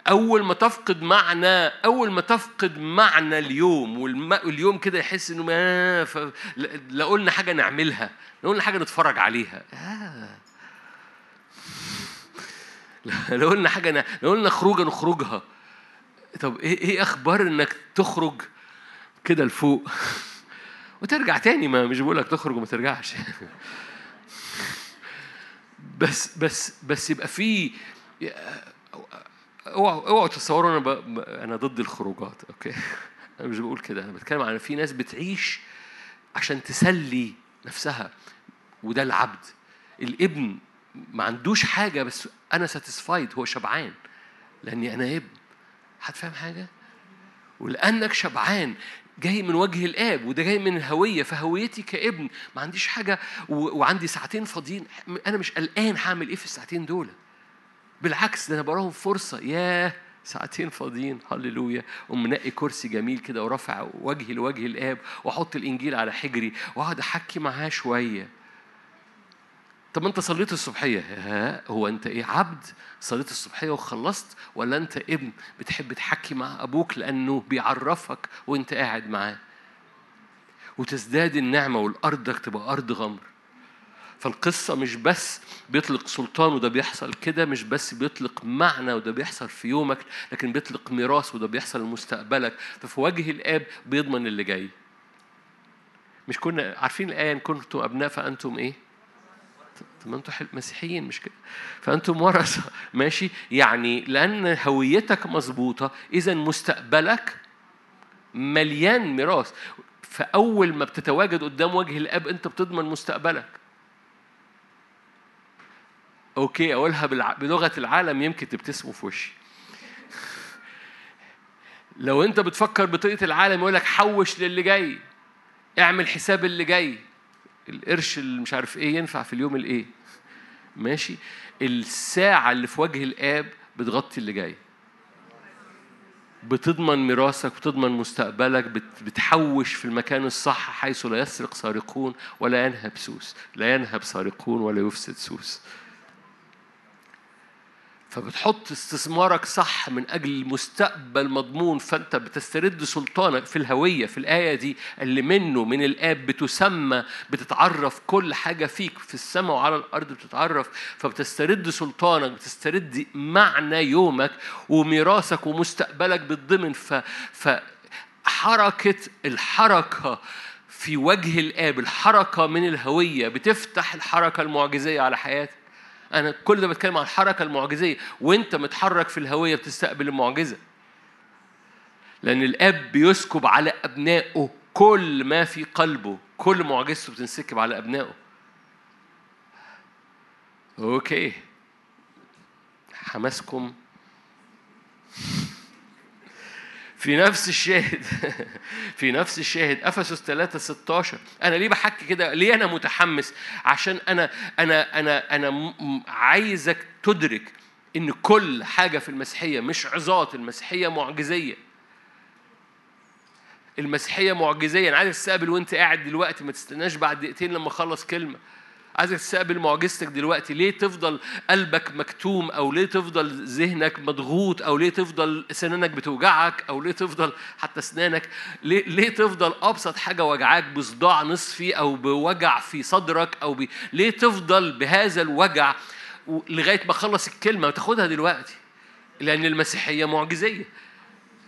أول ما تفقد معنى أول ما تفقد معنى اليوم واليوم كده يحس إنه ما. لا قلنا حاجة نعملها لا قلنا حاجة نتفرج عليها آه. لو قلنا حاجة. لو قلنا خروجة نخرجها طب إيه إيه أخبار إنك تخرج كده لفوق وترجع تاني ما مش لك تخرج وما ترجعش بس بس بس يبقى في اوعوا اوعوا تصوروا أنا. أنا ضد الخروجات أوكي أنا مش بقول كده أنا بتكلم عن في ناس بتعيش عشان تسلي نفسها وده العبد الابن ما عندوش حاجة بس أنا ساتيسفايد هو شبعان. لأني أنا ابن فاهم حاجة؟ ولأنك شبعان. جاي من وجه الآب وده جاي من الهويه فهويتي كإبن. ما عنديش حاجة و... وعندي ساعتين فاضيين. أنا مش قلقان هعمل إيه في الساعتين دول. بالعكس ده أنا براهم فرصة. ياه! ساعتين فاضيين. هللويا. قوم منقي كرسي جميل كده ورافع وجهي لوجه الآب وأحط الإنجيل على حجري وأقعد أحكي معاه شوية. طب انت صليت الصبحية؟ ها هو انت إيه عبد صليت الصبحية وخلصت ولا انت ابن بتحب تحكي مع أبوك لأنه بيعرفك وانت قاعد معاه؟ وتزداد النعمة والارضك تبقى أرض غمر. فالقصة مش بس بيطلق سلطان وده بيحصل كده مش بس بيطلق معنى وده بيحصل في يومك لكن بيطلق ميراث وده بيحصل لمستقبلك ففي وجه الآب بيضمن اللي جاي. مش كنا عارفين الآية إن كنتم أبناء فأنتم إيه؟ طب ما أنتوا مسيحيين مش كده؟ فأنتم ورثه ماشي؟ يعني لأن هويتك مظبوطة إذا مستقبلك مليان ميراث. فأول ما بتتواجد قدام وجه الأب أنت بتضمن مستقبلك. أوكي أقولها بلغة العالم يمكن تبتسموا في وشي. لو أنت بتفكر بطريقة العالم يقول لك حوش للي جاي. اعمل حساب اللي جاي. القرش اللي مش عارف إيه ينفع في اليوم الإيه؟ ماشي. الساعة اللي في وجه الآب بتغطي اللي جاي. بتضمن ميراثك بتضمن مستقبلك بتحوش في المكان الصح حيث لا يسرق سارقون ولا ينهب سوس لا ينهب سارقون ولا يفسد سوس. فبتحط استثمارك صح من أجل مستقبل مضمون فأنت بتسترد سلطانك في الهوية في الآية دي اللي منه من الآب بتسمى بتتعرف كل حاجة فيك في السماء وعلى الأرض بتتعرف فبتسترد سلطانك بتسترد معنى يومك وميراثك ومستقبلك بالضمن. ف, ف حركة الحركة في وجه الآب الحركة من الهوية بتفتح الحركة المعجزية على حياتك. أنا كل ده بتكلم عن الحركة المعجزية. وأنت متحرك في الهوية بتستقبل المعجزة. لأن الأب بيسكب على أبنائه كل ما في قلبه. كل معجزته بتنسكب على أبنائه. أوكي. حماسكم في نفس الشاهد في نفس الشاهد أفسس 3 16 أنا ليه بحكي كده؟ ليه أنا متحمس؟ عشان أنا أنا أنا أنا عايزك تدرك إن كل حاجة في المسيحية مش عظات المسيحية معجزية. المسيحية معجزية. أنا عايز تستقبل وأنت قاعد دلوقتي ما تستناش بعد دقيقتين لما أخلص كلمة. عايزك تستقبل معجزتك دلوقتي. ليه تفضل قلبك مكتوم؟ أو ليه تفضل ذهنك مضغوط؟ أو ليه تفضل سنانك بتوجعك؟ أو ليه تفضل حتى اسنانك ليه, ليه تفضل أبسط حاجة وجعاك بصداع نصفي أو بوجع في صدرك؟ أو ب... ليه تفضل بهذا الوجع لغاية ما اخلص الكلمة وتاخدها دلوقتي؟ لأن المسيحية معجزية.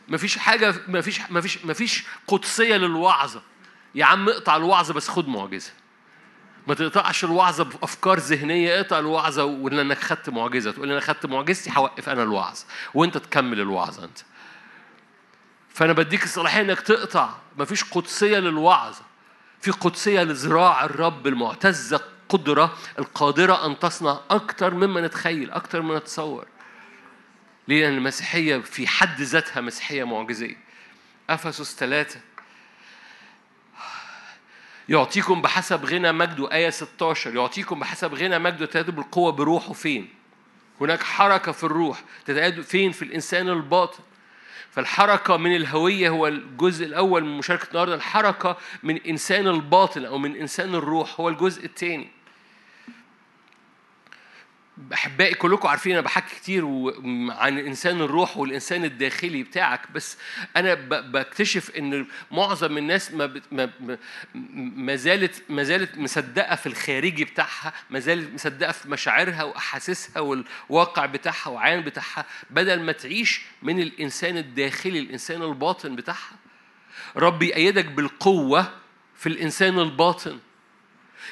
مفيش حاجة مفيش مفيش مفيش قدسية للوعظة. يا عم اقطع الوعظة بس خد معجزة. ما تقطعش الوعظة بأفكار ذهنية اقطع الوعظة ولانك خدت معجزة. تقول أنا خدت معجزتي هوقف أنا الوعظ وأنت تكمل الوعظة أنت. فأنا بديك الصلاحية إنك تقطع. مفيش قدسية للوعظة. في قدسية لذراع الرب المعتزة قدره القادرة أن تصنع أكتر مما نتخيل أكتر مما نتصور. ليه لأن المسيحية في حد ذاتها مسيحية معجزية. أفسس ثلاثة. يعطيكم بحسب غنى مجده آية 16 يعطيكم بحسب غنى مجده تتأيدوا بالقوة بروحه فين؟ هناك حركة في الروح تتأيدوا فين؟ في الإنسان الباطن فالحركة من الهوية هو الجزء الأول من مشاركة النهاردة الحركة من إنسان الباطن أو من إنسان الروح هو الجزء الثاني أحبائي كلكم عارفين أنا بحكي كتير عن إنسان الروح والإنسان الداخلي بتاعك بس أنا بكتشف إن معظم الناس ما ما ما زالت ما زالت مصدقة في الخارجي بتاعها ما زالت مصدقة في مشاعرها وأحاسيسها والواقع بتاعها وعين بتاعها بدل ما تعيش من الإنسان الداخلي الإنسان الباطن بتاعها. رب يأيدك بالقوة في الإنسان الباطن.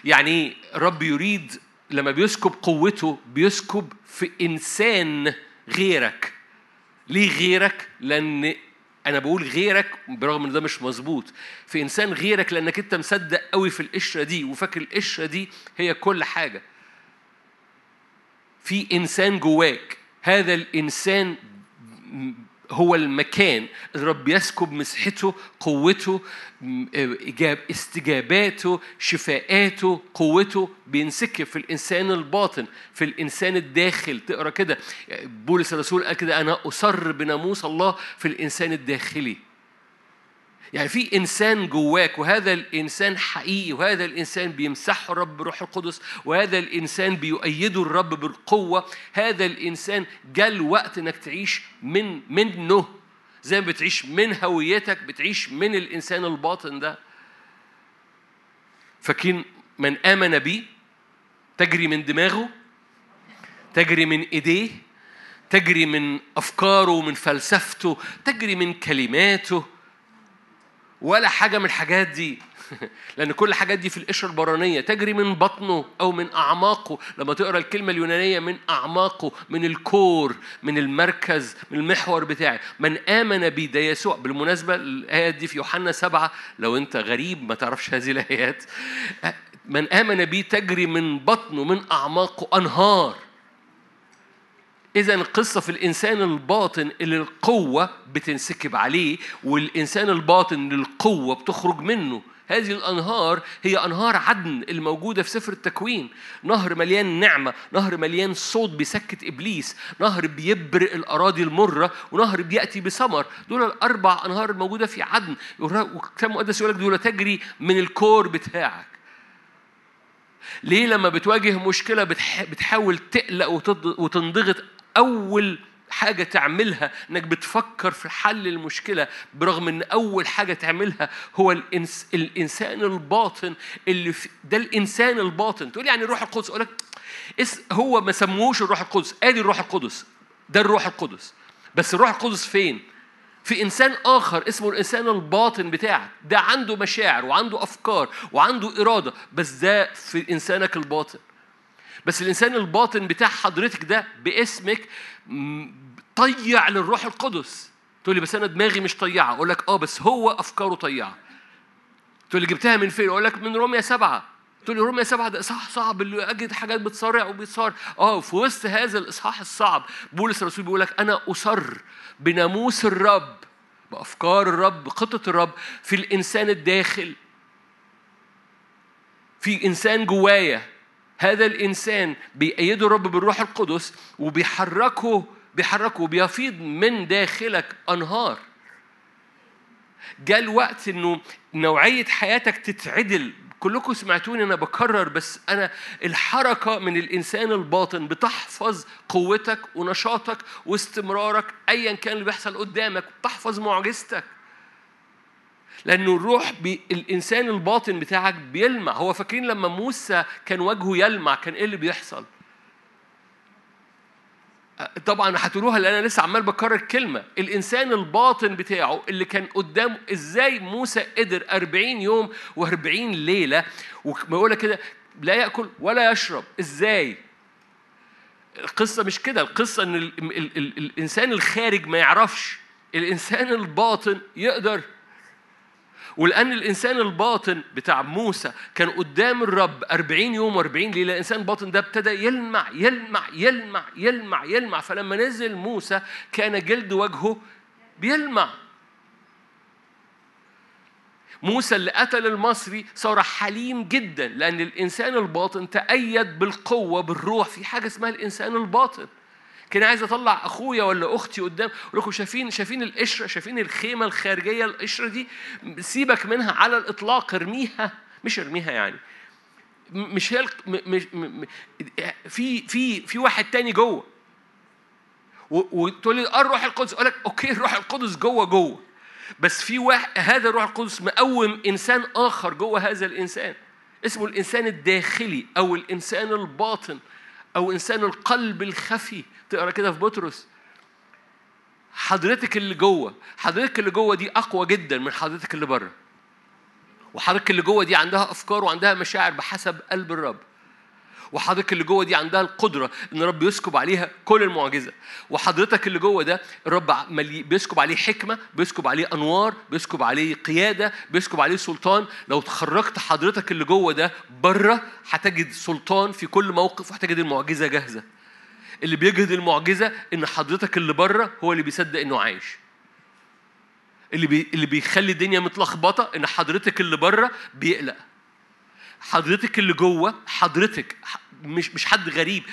يعني رب يريد لما بيسكب قوته بيسكب في إنسان غيرك. ليه غيرك؟ لأن أنا بقول غيرك برغم إن ده مش مظبوط. في إنسان غيرك لأنك أنت مصدق قوي في القشرة دي وفاكر القشرة دي هي كل حاجة. في إنسان جواك. هذا الإنسان هو المكان الرب يسكب مسحته قوته إجاب استجاباته شفاءاته قوته. بينسكب في الإنسان الباطن في الإنسان الداخل. تقرأ كده بولس الرسول قال كده أنا أسر بناموس الله في الإنسان الداخلي. يعني في إنسان جواك وهذا الإنسان حقيقي وهذا الإنسان بيمسحه الرب بروح القدس وهذا الإنسان بيؤيده الرب بالقوة هذا الإنسان جاء الوقت إنك تعيش من منه زي ما بتعيش من هويتك بتعيش من الإنسان الباطن ده. فكين من آمن بي تجري من دماغه تجري من إيديه تجري من أفكاره من فلسفته تجري من كلماته ولا حاجة من الحاجات دي. لأن كل الحاجات دي في القشرة البرانية. تجري من بطنه أو من أعماقه. لما تقرأ الكلمة اليونانية من أعماقه من الكور من المركز من المحور بتاعي. من آمن بي ده يسوع. بالمناسبة الآيات دي في يوحنا سبعة. لو أنت غريب ما تعرفش هذه الآيات. من آمن بي تجري من بطنه من أعماقه أنهار. إذا القصة في الإنسان الباطن اللي القوة بتنسكب عليه والإنسان الباطن اللي القوة بتخرج منه. هذه الأنهار هي أنهار عدن الموجودة في سفر التكوين. نهر مليان نعمة نهر مليان صوت بيسكت إبليس نهر بيبرق الأراضي المرة ونهر بيأتي بثمر دول الأربع أنهار الموجودة في عدن. والكتاب المقدس يقول لك دول تجري من الكور بتاعك. ليه لما بتواجه مشكلة بتحاول تقلق وتنضغط أول حاجة تعملها إنك بتفكر في حل المشكلة برغم إن أول حاجة تعملها هو الإنس الإنسان الباطن اللي في ده الإنسان الباطن. تقول يعني الروح القدس؟ أقول لك هو ما سموش الروح القدس. آدي الروح القدس. ده الروح القدس. بس الروح القدس فين؟ في إنسان آخر اسمه الإنسان الباطن بتاعك. ده عنده مشاعر وعنده أفكار وعنده إرادة بس ده في إنسانك الباطن. بس الإنسان الباطن بتاع حضرتك ده باسمك طيع للروح القدس. تقول لي بس أنا دماغي مش طيعة أقول لك آه بس هو أفكاره طيعة تقول لي جبتها من فين؟ أقول لك من روميا سبعة. تقول لي رومية سبعة ده إصحاح صعب اللي أجد حاجات بتصارع وبيتصارع آه في وسط هذا الإصحاح الصعب بولس الرسول بيقول لك أنا أصر بناموس الرب بأفكار الرب بخطة الرب في الإنسان الداخل. في إنسان جوايا. هذا الإنسان بيأيده الرب بالروح القدس وبيحركه بيحركه وبيفيض من داخلك أنهار. جاء الوقت إنه نوعية حياتك تتعدل. كلكم سمعتوني أنا بكرر بس أنا الحركة من الإنسان الباطن بتحفظ قوتك ونشاطك واستمرارك ايا كان اللي بيحصل قدامك بتحفظ معجزتك. لأنه الروح بي الإنسان الباطن بتاعك بيلمع. هو فاكرين لما موسى كان وجهه يلمع كان إيه اللي بيحصل؟ طبعا هتقولوها لأن أنا لسه عمال بكرر الكلمة الإنسان الباطن بتاعه اللي كان قدامه إزاي موسى قدر 40 يوم و40 ليلة وبيقول كده لا يأكل ولا يشرب. إزاي؟ القصة مش كده. القصة إن ال ال ال الإنسان الخارج ما يعرفش. الإنسان الباطن يقدر ولأن الإنسان الباطن بتاع موسى كان قدام الرب أربعين يوم وأربعين ليلة الإنسان الباطن ده ابتدى يلمع يلمع يلمع يلمع يلمع. فلما نزل موسى كان جلد وجهه بيلمع. موسى اللي قتل المصري صار حليم جدا لأن الإنسان الباطن تأيد بالقوة بالروح. في حاجة اسمها الإنسان الباطن. كان عايز اطلع أخويا ولا أختي قدام أقول لكم شايفين شايفين القشرة شايفين الخيمة الخارجية القشرة دي سيبك منها على الإطلاق ارميها. مش ارميها يعني. مش هي في في في واحد تاني جوه. وتقول لي آه الروح القدس. أقول لك أوكي الروح القدس جوه جوه. بس في واحد هذا الروح القدس مقوم إنسان آخر جوه هذا الإنسان. اسمه الإنسان الداخلي أو الإنسان الباطن أو إنسان القلب الخفي. تقرأ كده في بطرس. حضرتك اللي جوه حضرتك اللي جوه دي أقوى جدا من حضرتك اللي بره. وحضرتك اللي جوه دي عندها أفكار وعندها مشاعر بحسب قلب الرب. وحضرتك اللي جوه دي عندها القدرة إن الرب يسكب عليها كل المعجزة. وحضرتك اللي جوه ده الرب بيسكب عليه حكمة بيسكب عليه أنوار بيسكب عليه قيادة بيسكب عليه سلطان. لو تخرجت حضرتك اللي جوه ده بره هتجد سلطان في كل موقف وهتجد المعجزة جاهزة. اللي بيجهض المعجزة إن حضرتك اللي بره هو اللي بيصدق إنه عايش. اللي بي... اللي بيخلي الدنيا متلخبطة إن حضرتك اللي بره بيقلق. حضرتك اللي جوه حضرتك مش مش حد غريب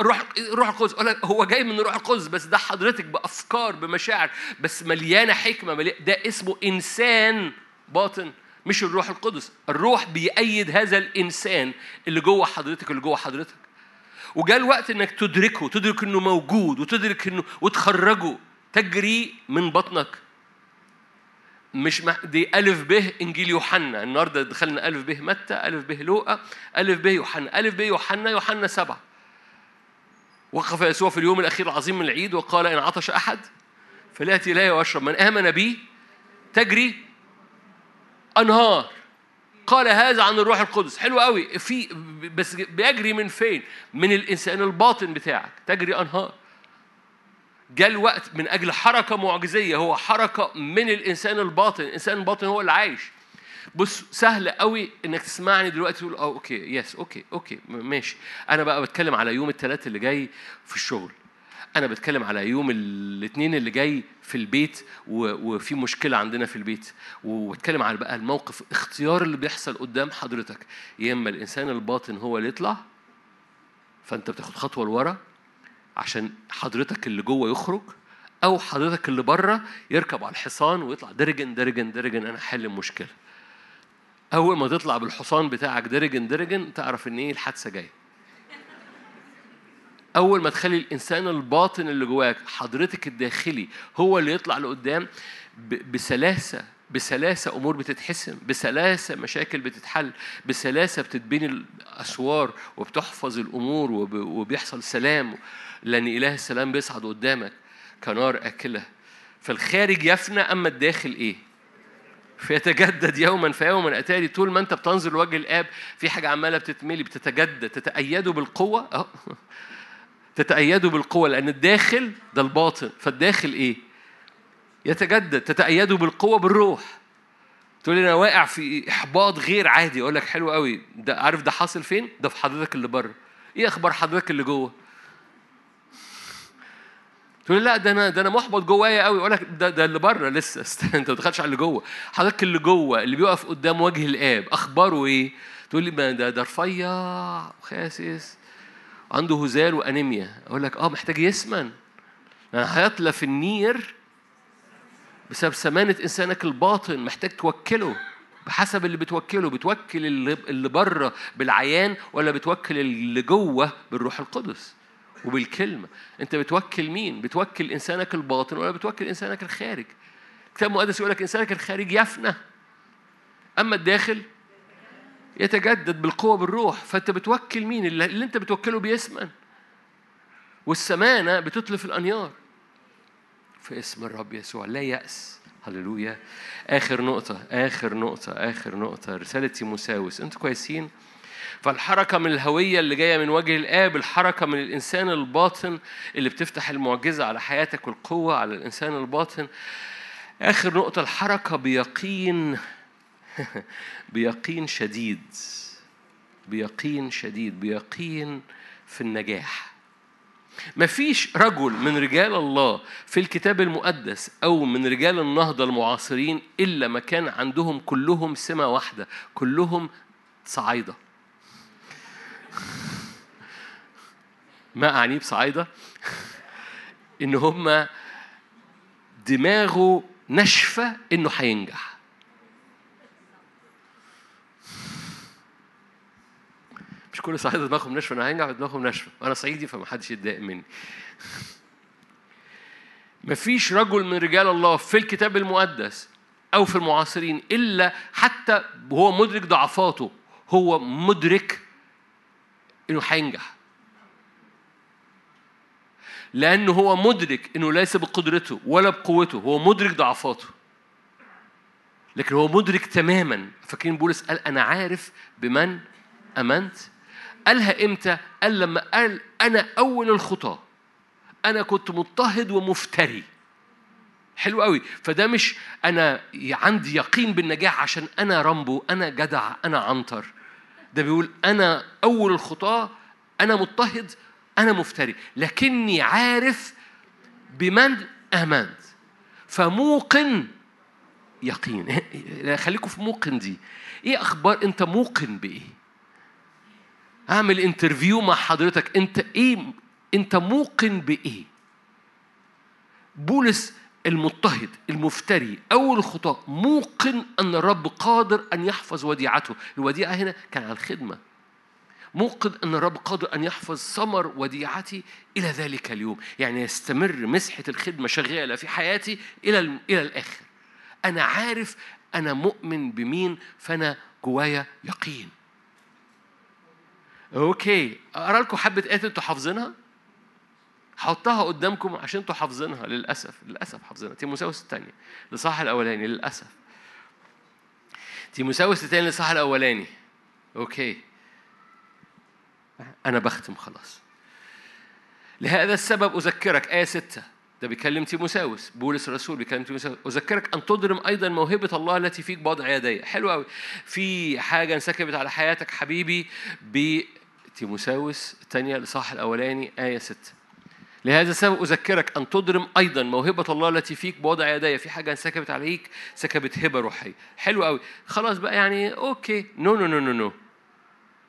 روح روح القدس هو جاي من روح القدس بس ده حضرتك بأفكار بمشاعر بس مليانة حكمة مليانة ده اسمه إنسان باطن مش الروح القدس الروح بيأيد هذا الإنسان اللي جوه حضرتك اللي جوه حضرتك وجاء الوقت إنك تدركه تدرك إنه موجود وتدرك إنه وتخرجه. تجري من بطنك. مش مح... دي ألف به إنجيل يوحنا. النهاردة دخلنا ألف به متى؟ ألف به لوقا. ألف به يوحنا. ألف به يوحنا يوحنا سبعة. وقف يسوع في اليوم الأخير العظيم من العيد وقال إن عطش أحد فليأتي إلي وأشرب من آمن بي تجري أنهار. قال هذا عن الروح القدس. حلو قوي. في بس بيجري من فين؟ من الإنسان الباطن بتاعك. تجري أنهار. جاء الوقت من أجل حركة معجزية. هو حركة من الإنسان الباطن. الإنسان الباطن هو اللي عايش بص سهل قوي إنك تسمعني دلوقتي تقول آه okay yes okay okay ماشي. أنا بقى بتكلم على يوم الثلاث اللي جاي في الشغل. أنا بتكلم على يوم الاثنين اللي جاي في البيت وفي مشكلة عندنا في البيت. وبتكلم على بقى الموقف اختيار اللي بيحصل قدام حضرتك. يا إما الإنسان الباطن هو اللي يطلع فأنت بتاخد خطوة لورا عشان حضرتك اللي جوه يخرج أو حضرتك اللي بره يركب على الحصان ويطلع درجن درجن درجن أنا حل المشكلة. أول ما تطلع بالحصان بتاعك درجن درجن تعرف إن إيه الحادثة جاية. أول ما تخلي الإنسان الباطن اللي جواك حضرتك الداخلي هو اللي يطلع لقدام بسلاسة بسلاسة أمور بتتحسم بسلاسة مشاكل بتتحل بسلاسة بتتبني الأسوار وبتحفظ الأمور وبيحصل سلام. لأن إله السلام بيصعد قدامك كنار أكلة. فالخارج يفنى أما الداخل إيه؟ فيتجدد يوما فيوما. أتاري طول ما أنت بتنظر لوجه الآب في حاجة عمالة بتتملي بتتجدد تتأيدوا بالقوة. أه تتأيدوا بالقوة لأن الداخل ده الباطن. فالداخل إيه؟ يتجدد. تتأيدوا بالقوة بالروح. تقول لي أنا واقع في إحباط غير عادي. أقول لك حلو قوي. ده عارف ده حاصل فين؟ ده في حضرتك اللي بره. إيه أخبار حضرتك اللي جوه؟ تقول لي لا ده أنا ده أنا محبط جوايا قوي. أقول لك ده ده اللي بره لسه. أنت ما دخلتش على اللي جوه. حضرتك اللي جوه اللي بيقف قدام وجه الآب أخباره إيه؟ تقول لي ما ده ده رفيع وخاسس. عنده هزال وأنيميا أقول لك آه محتاج يسمن أنا هيطلع النير بسبب سمانة إنسانك الباطن محتاج توكله بحسب اللي بتوكله بتوكل اللي بره بالعيان ولا بتوكل اللي جوه بالروح القدس وبالكلمة أنت بتوكل مين؟ بتوكل إنسانك الباطن ولا بتوكل إنسانك الخارج؟ الكتاب المقدس يقول لك إنسانك الخارج يفنى أما الداخل يتجدد بالقوة بالروح. فأنت بتوكل مين؟ اللي أنت بتوكله بيسمن والسمانة بتطلف الأنيار في اسم الرب يسوع. لا يأس. هللويا. آخر نقطة آخر نقطة آخر نقطة. رسالة تيموساوس. أنتوا كويسين؟ فالحركة من الهوية اللي جاية من وجه الآب الحركة من الإنسان الباطن اللي بتفتح المعجزة على حياتك والقوة على الإنسان الباطن. آخر نقطة الحركة بيقين بيقين شديد بيقين شديد بيقين في النجاح. مفيش رجل من رجال الله في الكتاب المقدس أو من رجال النهضة المعاصرين إلا ما كان عندهم كلهم سمة واحدة كلهم صعايدة. ما أعنيه بصعايدة إن هما دماغه ناشفة إنه هينجح. مش كل صعيدة دماغهم ناشفة أنا هينجح دماغهم ناشفة. أنا صعيدي فمحدش يتضايق مني. مفيش رجل من رجال الله في الكتاب المقدس أو في المعاصرين إلا حتى وهو مدرك ضعفاته هو مدرك إنه هينجح. لأنه هو مدرك إنه ليس بقدرته ولا بقوته هو مدرك ضعفاته. لكن هو مدرك تماما. فاكرين بولس قال أنا عارف بمن أمنت؟ قالها إمتى؟ قال لما قال أنا أول الخطاة أنا كنت مضطهد ومفتري. حلو قوي. فده مش أنا عندي يقين بالنجاح عشان أنا رامبو أنا جدع أنا عنتر. ده بيقول أنا أول الخطاة أنا مضطهد أنا مفتري. لكني عارف بمن آمنت فموقن يقين. خليكم في موقن دي. إيه أخبار أنت موقن بإيه؟ اعمل انترفيو مع حضرتك. انت إيه؟ انت موقن بإيه؟ بولس المضطهد المفتري أول الخطاة موقن أن الرب قادر أن يحفظ وديعته. الوديعة هنا كان على الخدمة. موقن أن الرب قادر أن يحفظ ثمر وديعتي إلى ذلك اليوم. يعني يستمر مسحة الخدمة شغالة في حياتي إلى إلى الآخر. أنا عارف أنا مؤمن بمين فأنا جوايا يقين. okay. أقرأ لكم حبة آيات أنتوا حافظينها؟ حطها قدامكم عشان أنتوا حافظينها. للأسف للأسف حافظينها. تيموثاوس الثانية. الإصحاح الأولاني للأسف. تيموثاوس الثاني الإصحاح الأولاني. okay. أنا بختم خلاص. لهذا السبب أذكرك. آية ستة. ده بيكلم تيموثاوس بولس الرسول بيكلم تيموثاوس أذكرك أن تضرم أيضا موهبة الله التي فيك بوضع يدي حلو قوي في حاجة انسكبت على حياتك حبيبي تيموثاوس الثانية الإصحاح الأولاني آية 6 لهذا السبب أذكرك أن تضرم أيضا موهبة الله التي فيك بوضع يدي في حاجة سكبت عليك سكبت هبة روحية. حلو قوي خلاص بقى يعني okay. no no no no no.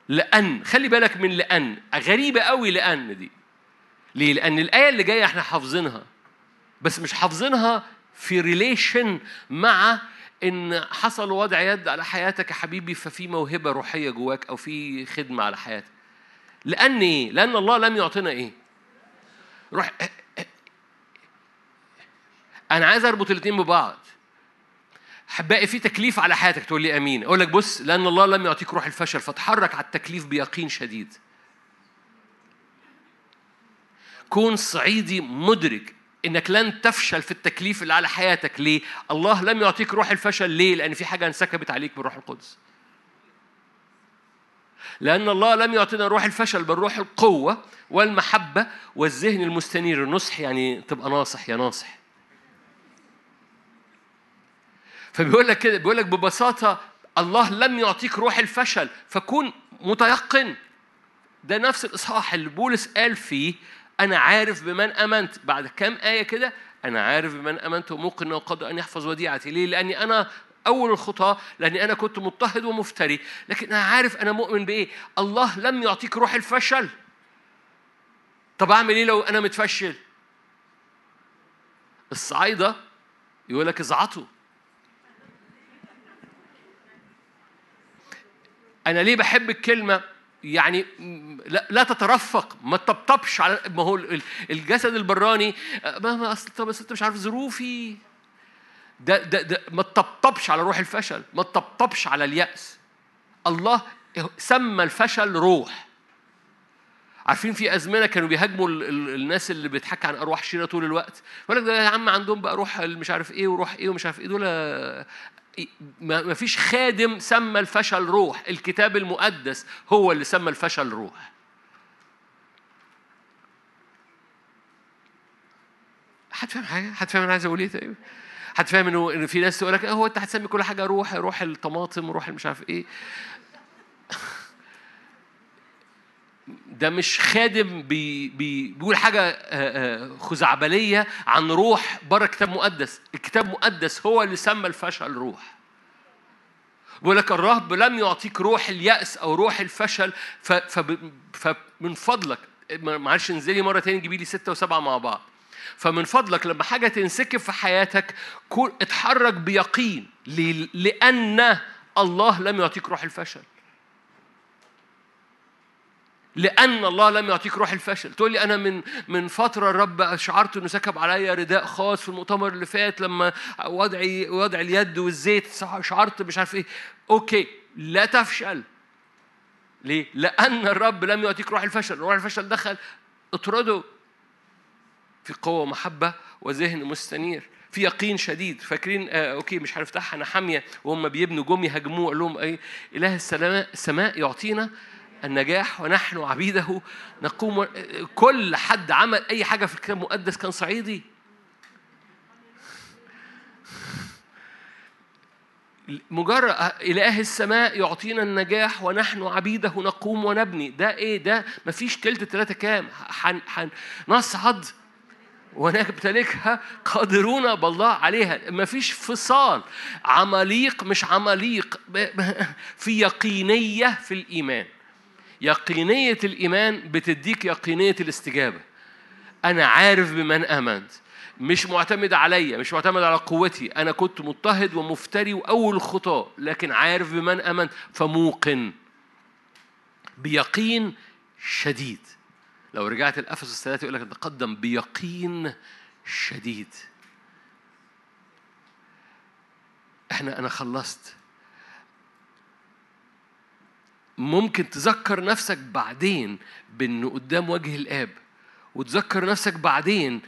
لأن خلي بالك من لأن. غريبة قوي لأن دي. ليه؟ لأن الآية اللي جاية إحنا حافظينها. بس مش حافظينها في ريليشن مع إن حصل وضع يد على حياتك يا حبيبي ففي موهبة روحية جواك أو في خدمة على حياتك لأن إيه؟ لأن الله لم يعطينا إيه؟ روح أنا عايز أربط الاثنين ببعض حبائي في تكليف على حياتك تقول لي آمين أقول لك بص لأن الله لم يعطيك روح الفشل فتحرك على التكليف بيقين شديد كون صعيدي مدرك إنك لن تفشل في التكليف اللي على حياتك. ليه؟ الله لم يعطيك روح الفشل. ليه؟ لأن في حاجة انسكبت عليك بالروح القدس. لأن الله لم يعطينا روح الفشل بل روح القوة والمحبة والذهن المستنير. النصح يعني تبقى ناصح يا ناصح. فبيقول لك كده بيقول لك ببساطة الله لم يعطيك روح الفشل. فكون متيقن. ده نفس الإصحاح اللي بولس قال فيه أنا عارف بمن آمنت. بعد كام آية كده؟ أنا عارف بمن آمنت وموقن قدر أن يحفظ وديعتي. ليه؟ لأني أنا أول الخطاة لأني أنا كنت مضطهد ومفتري. لكن أنا عارف أنا مؤمن بإيه؟ الله لم يعطيك روح الفشل. طب أعمل إيه لو أنا متفشل؟ الصعايدة يقول لك ازعطوا. أنا ليه بحب الكلمة؟ يعني لا, لا تترفق ما تطبطبش على ما هو الجسد البراني ما ما أصل طب بس أنت مش عارف ظروفي. ده ده ده ما تطبطبش على روح الفشل ما تطبطبش على اليأس. الله سمى الفشل روح. عارفين في أزمنة كانوا بيهاجموا الناس اللي بتحكي عن أرواح شريره طول الوقت. يقول لك يا عم عندهم بقى روح مش عارف إيه وروح إيه ومش عارف إيه دول ما فيش خادم سمى الفشل روح. الكتاب المقدس هو اللي سمى الفشل روح. حد فاهم حاجة؟ حد فاهم أنا عايز أقول إيه طيب؟ حد فاهم انه ان في ناس تقول لك هو أنت هتسمي كل حاجة روح روح الطماطم روح مش عارف إيه؟ ده مش خادم بي بي بيقول حاجة خزعبلية عن روح بره كتاب مقدس. الكتاب مقدس هو اللي سمى الفشل روح. بيقول لك الرهب لم يعطيك روح اليأس أو روح الفشل فمن فضلك معلش انزلي مرة تاني جيبي لي ستة وسبعة مع بعض. فمن فضلك لما حاجة تنسكب في حياتك اتحرك بيقين لأن الله لم يعطيك روح الفشل. لأن الله لم يعطيك روح الفشل. تقول لي أنا من من فترة الرب شعرت إنه سكب عليا رداء خاص في المؤتمر اللي فات لما وضعي وضع اليد والزيت شعرت مش عارف إيه. okay لا تفشل. ليه؟ لأن الرب لم يعطيك روح الفشل. روح الفشل دخل اطرده في قوة ومحبة وذهن مستنير في يقين شديد. فاكرين؟ آه أوكي مش هنفتحها أنا حاميه وهم بيبنوا جم يهاجموه قال لهم إيه؟ إله السماء السماء يعطينا النجاح ونحن عبيده نقوم كل حد عمل أي حاجة في الكتاب المقدس كان صعيدي. مجرد إله السماء يعطينا النجاح ونحن عبيده نقوم ونبني. ده إيه؟ ده مفيش تلت تلاتة كام. هنصعد ونمتلكها قادرون بالله عليها. مفيش فصال. عماليق مش عماليق. في يقينية في الإيمان. يقينية الإيمان بتديك يقينية الاستجابة. أنا عارف بمن آمنت. مش معتمد عليا مش معتمد على قوتي. أنا كنت مضطهد ومفتري وأول خطاة لكن عارف بمن آمنت. فموقن. بيقين شديد. لو رجعت الأفسس الثلاثة يقول لك تقدم بيقين شديد. إحنا أنا خلصت. ممكن تذكر نفسك بعدين بانه قدام وجه الآب وتذكر نفسك بعدين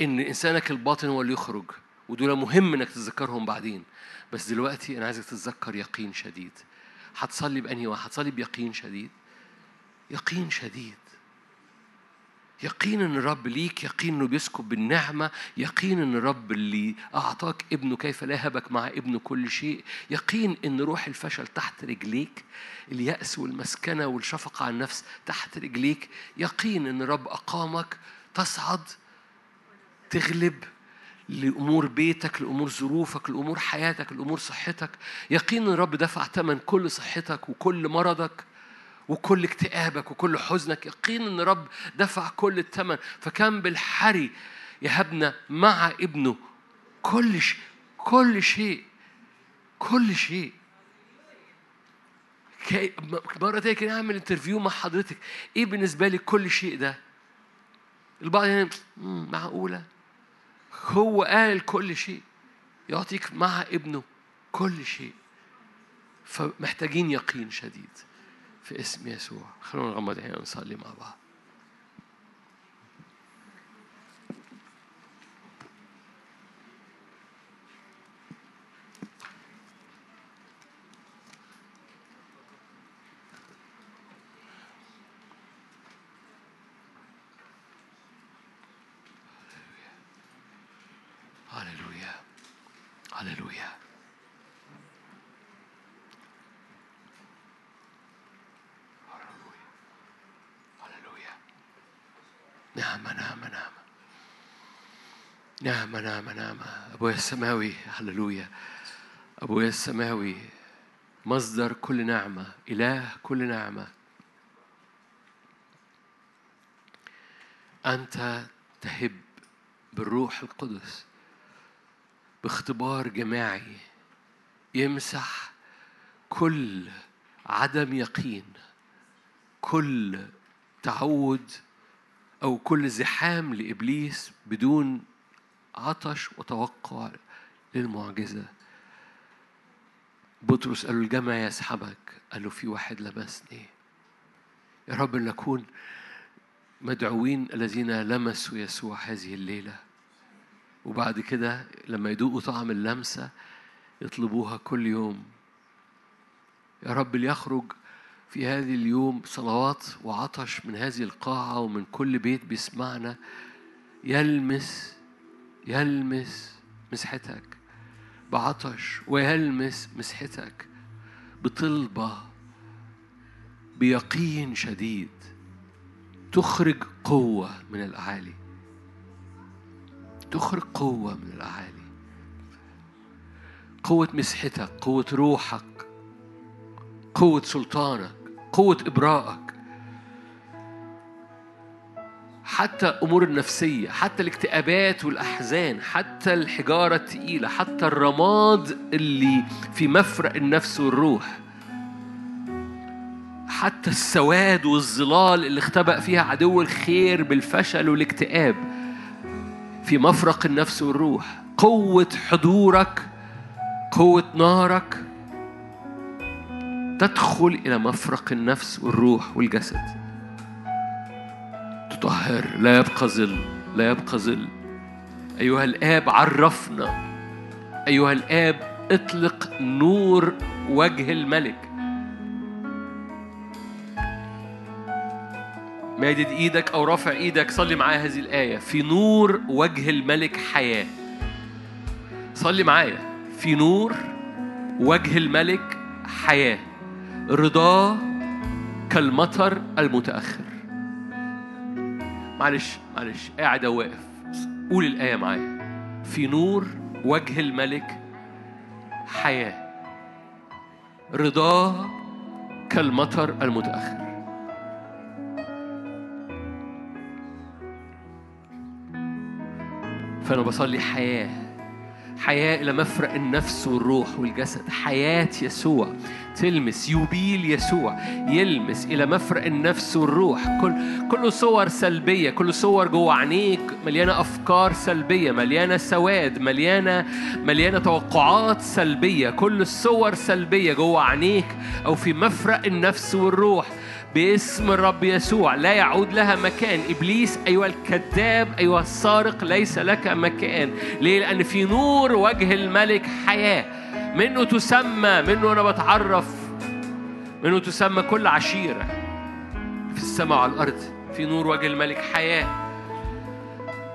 إن إنسانك الباطن هو اللي يخرج ودول مهم إنك تتذكرهم بعدين. بس دلوقتي أنا عايزك تتذكر يقين شديد. هتصلي بأنهي واحد؟ هتصلي بيقين شديد. يقين شديد. يقين إن الرب ليك يقين إنه بيسكب بالنعمة يقين إن الرب اللي أعطاك ابنه كيف لا يهبك مع ابنه كل شيء يقين إن روح الفشل تحت رجليك اليأس والمسكنة والشفقة على النفس تحت رجليك يقين إن الرب أقامك تصعد تغلب لأمور بيتك لأمور ظروفك لأمور حياتك لأمور صحتك يقين الرب دفع ثمن كل صحتك وكل مرضك. وكل اكتئابك وكل حزنك يقين إن رب دفع كل الثمن. فكان بالحري يهبنا مع ابنه. كل شيء كل شيء كل شيء. مرة تانية كده أعمل انترفيو مع حضرتك. إيه بالنسبة لي كل شيء ده؟ البعض يعني معقولة؟ هو قال كل شيء. يعطيك مع ابنه كل شيء. فمحتاجين يقين شديد. في اسم يسوع. خلونا نغمض عينينا ونصلي مع بعض هللويا هللويا نعمة نعمة نعمة نعمة نعمة نعمة أبويا السماوي هللويا. أبويا السماوي مصدر كل نعمة إله كل نعمة. أنت تهب بالروح القدس باختبار جماعي يمسح كل عدم يقين كل تعود أو كل زحام لإبليس بدون عطش وتوقع للمعجزة. بطرس قال له الجمع يسحبك. قال له في واحد لمسني. يا رب نكون مدعوين الذين لمسوا يسوع هذه الليلة. وبعد كده لما يذوقوا طعم اللمسة يطلبوها كل يوم. يا رب ليخرج في هذه اليوم صلوات وعطش من هذه القاعة ومن كل بيت بيسمعنا. يلمس يلمس مسحتك بعطش ويلمس مسحتك بطلبة بيقين شديد تخرج قوة من الأعالي. تخرج قوة من الأعالي. قوة مسحتك قوة روحك قوة سلطانك قوة إبراءك حتى أمور النفسية حتى الاكتئابات والأحزان حتى الحجارة التقيلة حتى الرماد اللي في مفرق النفس والروح حتى السواد والظلال اللي اختبأ فيها عدو الخير بالفشل والاكتئاب في مفرق النفس والروح. قوة حضورك قوة نارك تدخل إلى مفرق النفس والروح والجسد. تطهر لا يبقى ظل لا يبقى ظل. أيها الآب عرفنا أيها الآب اطلق نور وجه الملك. مادد إيدك أو رافع إيدك صلي معايا هذه الآية. في نور وجه الملك حياة. صلي معايا. في نور وجه الملك حياة. رضاه كالمطر المتأخر. معلش معلش قاعد واقف قول الآية معايا. في نور وجه الملك حياة. رضاه كالمطر المتأخر. فأنا بصلي حياة. حياة إلى مفرق النفس والروح والجسد. حياة يسوع. تلمس. يبيل يسوع. يلمس إلى مفرق النفس والروح. كل كل صور سلبية. كل صور جوه عينيك. مليانة أفكار سلبية. مليانة سواد. مليانة مليانة توقعات سلبية. كل الصور سلبية جوه عينيك أو في مفرق النفس والروح. باسم الرب يسوع. لا يعود لها مكان. إبليس أيها الكذاب أيها السارق ليس لك مكان. ليه؟ لأن في نور وجه الملك حياة. منه تسمى منه أنا بتعرف. منه تسمى كل عشيرة في السماء وعلى الأرض. في نور وجه الملك حياة.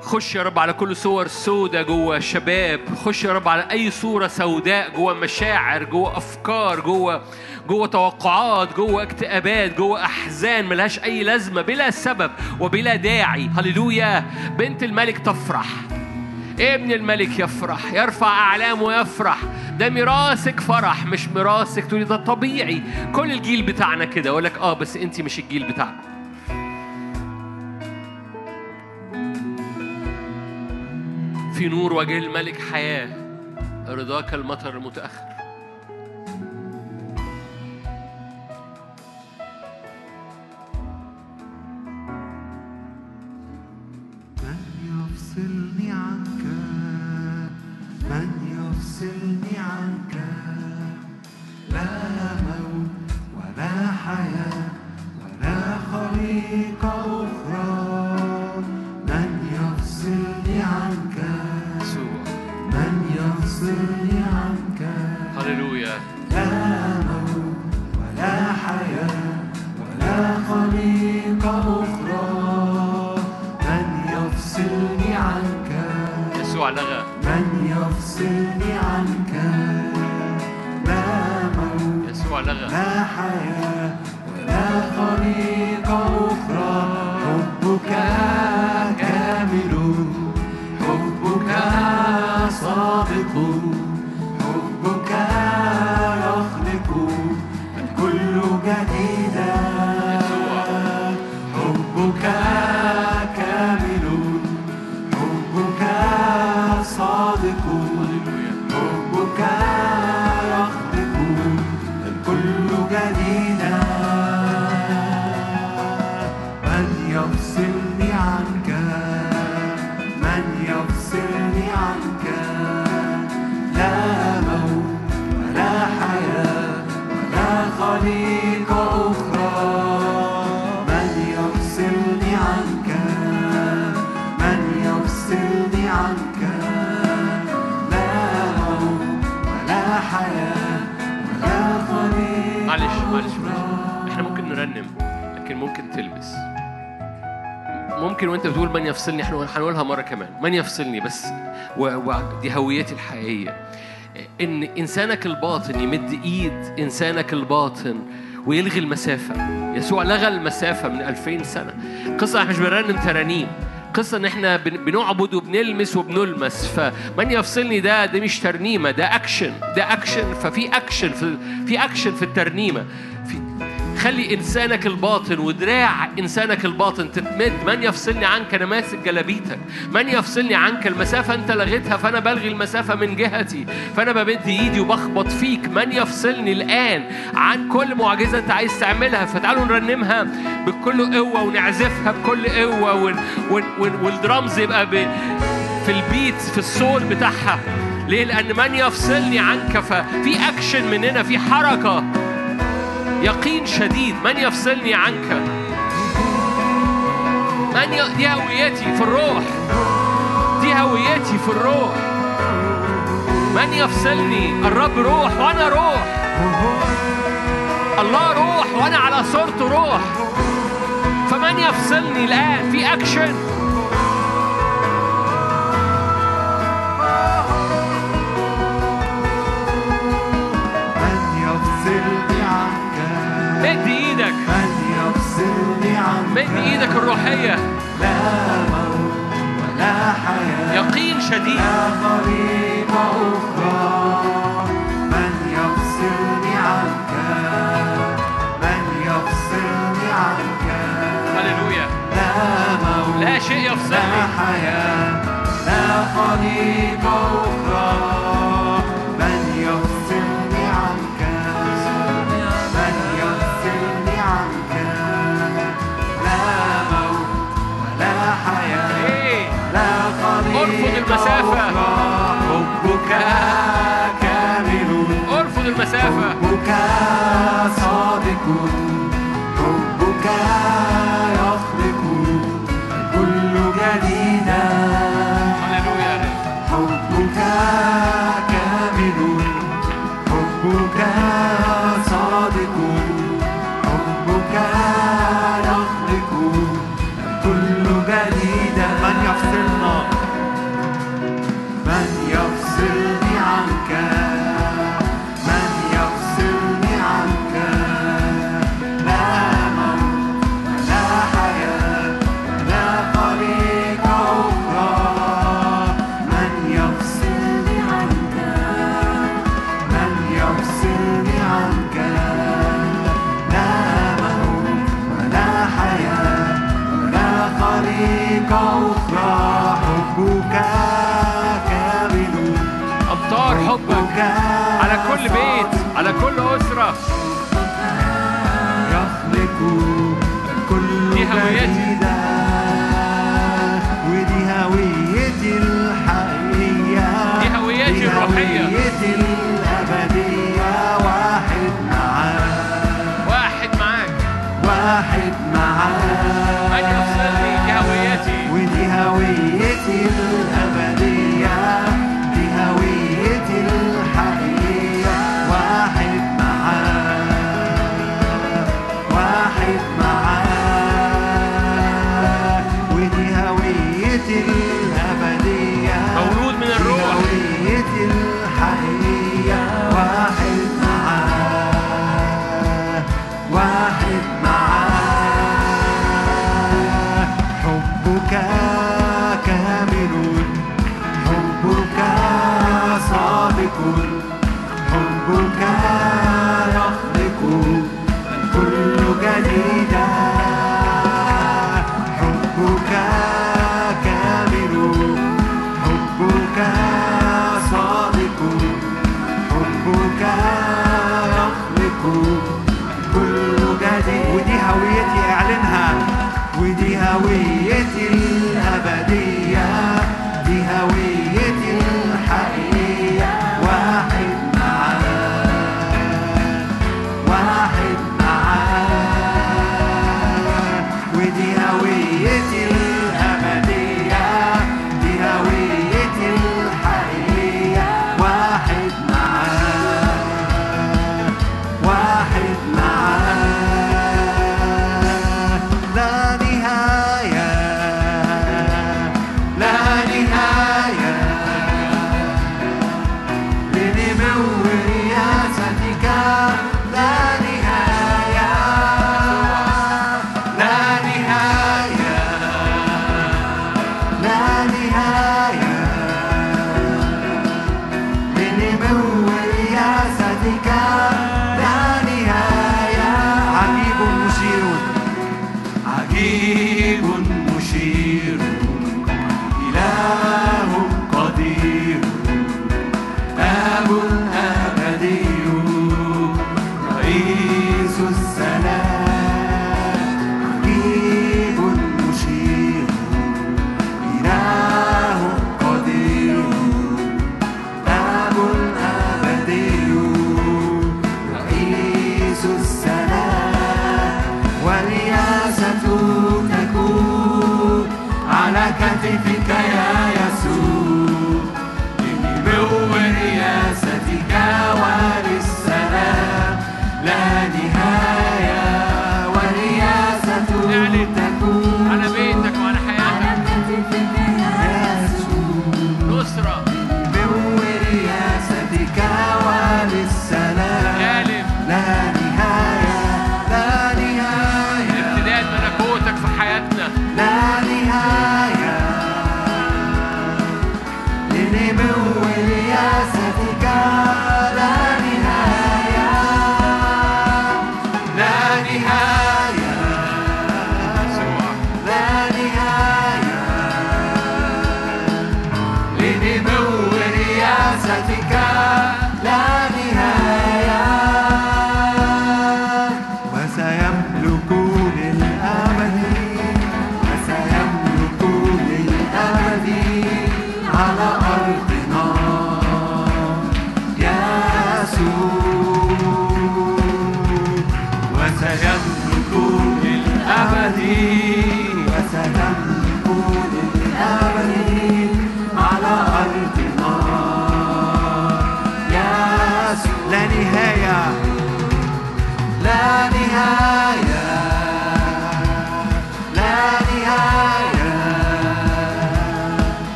خش يا رب على كل صور سودة جوه شباب. خش يا رب على أي صورة سوداء جوه مشاعر جوه أفكار جوه جوه توقعات جوه اكتئابات جوه أحزان ملهاش أي لازمة بلا سبب وبلا داعي. هللويا. بنت الملك تفرح. ابن الملك يفرح يرفع أعلام ويفرح. ده ميراثك فرح مش ميراثك. تقولي ده طبيعي. كل الجيل بتاعنا كده. أقول لك آه بس انت مش الجيل بتاعنا. في نور وجه الملك حياة. رضاك المطر المتأخر. يفصلني عنك لا موت ولا حياة ولا خليقة أخرى. من يفصلني عنك؟ من يفصلني عنك هللويا. لا موت ولا حياة ولا خليقة أخرى. من يفصلني عنك؟ يسوع لغى من يفصلني عنك لا حياة ولا خليقة أخرى. ممكن وانت بتقول من يفصلني إحنا هنقولها مرة كمان. من يفصلني بس ودي هويتي الحقيقية. إن إنسانك الباطن يمد إيد إنسانك الباطن ويلغي المسافة. يسوع لغى المسافة من 2000 سنة. قصة إحنا مش بنرنم ترانيم. قصة إن إحنا بن- بنعبد وبنلمس وبنلمس. فمن يفصلني ده ده مش ترنيمة ده أكشن ده أكشن. ففي أكشن في في أكشن في الترنيمة. في خلي إنسانك الباطن ودراع إنسانك الباطن تتمد. من يفصلني عنك؟ أنا ماسك جلابيتك. من يفصلني عنك؟ المسافة أنت لغيتها فأنا بلغي المسافة من جهتي. فأنا بمد إيدي وبخبط فيك. من يفصلني الآن عن كل معجزة أنت عايز تعملها؟ فتعالوا نرنمها بكل قوة ونعزفها بكل قوة وال وال وال والدرامز يبقى ب في البيت في السول بتاعها. ليه؟ لأن من يفصلني عنك ففي أكشن مننا في حركة. يقين شديد. من يفصلني عنك؟ من ي... دي هويتي في الروح. دي هويتي في الروح. من يفصلني؟ الرب روح وأنا روح. الله روح وأنا على صورته روح. فمن يفصلني الآن؟ في اكشن مد إيدك. من يفصلني عنك مد إيدك الروحية. لا موت ولا حياة يقين شديد. لا طريقة أخرى من يفصلني عنك من يفصلني عنك هللويا. لا موت لا شيء لا يفصلني حياة لا خليقة أخرى حبك كامل. أرفض المسافة. حبك صادق. بيت على كل أسرة يخلق كل دي هويتي.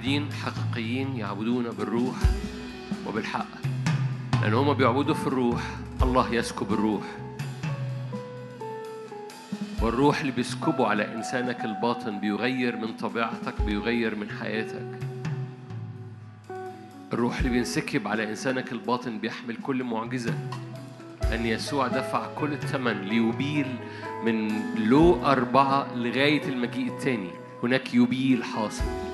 العابدين حقيقيين يعبدون بالروح وبالحق. لأن هما بيعبدوا في الروح الله يسكب الروح. والروح اللي بيسكبه على إنسانك الباطن بيغير من طبيعتك بيغير من حياتك. الروح اللي بينسكب على إنسانك الباطن بيحمل كل معجزة. أن يسوع دفع كل الثمن ليبيل من لو أربعة لغاية المجيء الثاني هناك يبيل حاصل.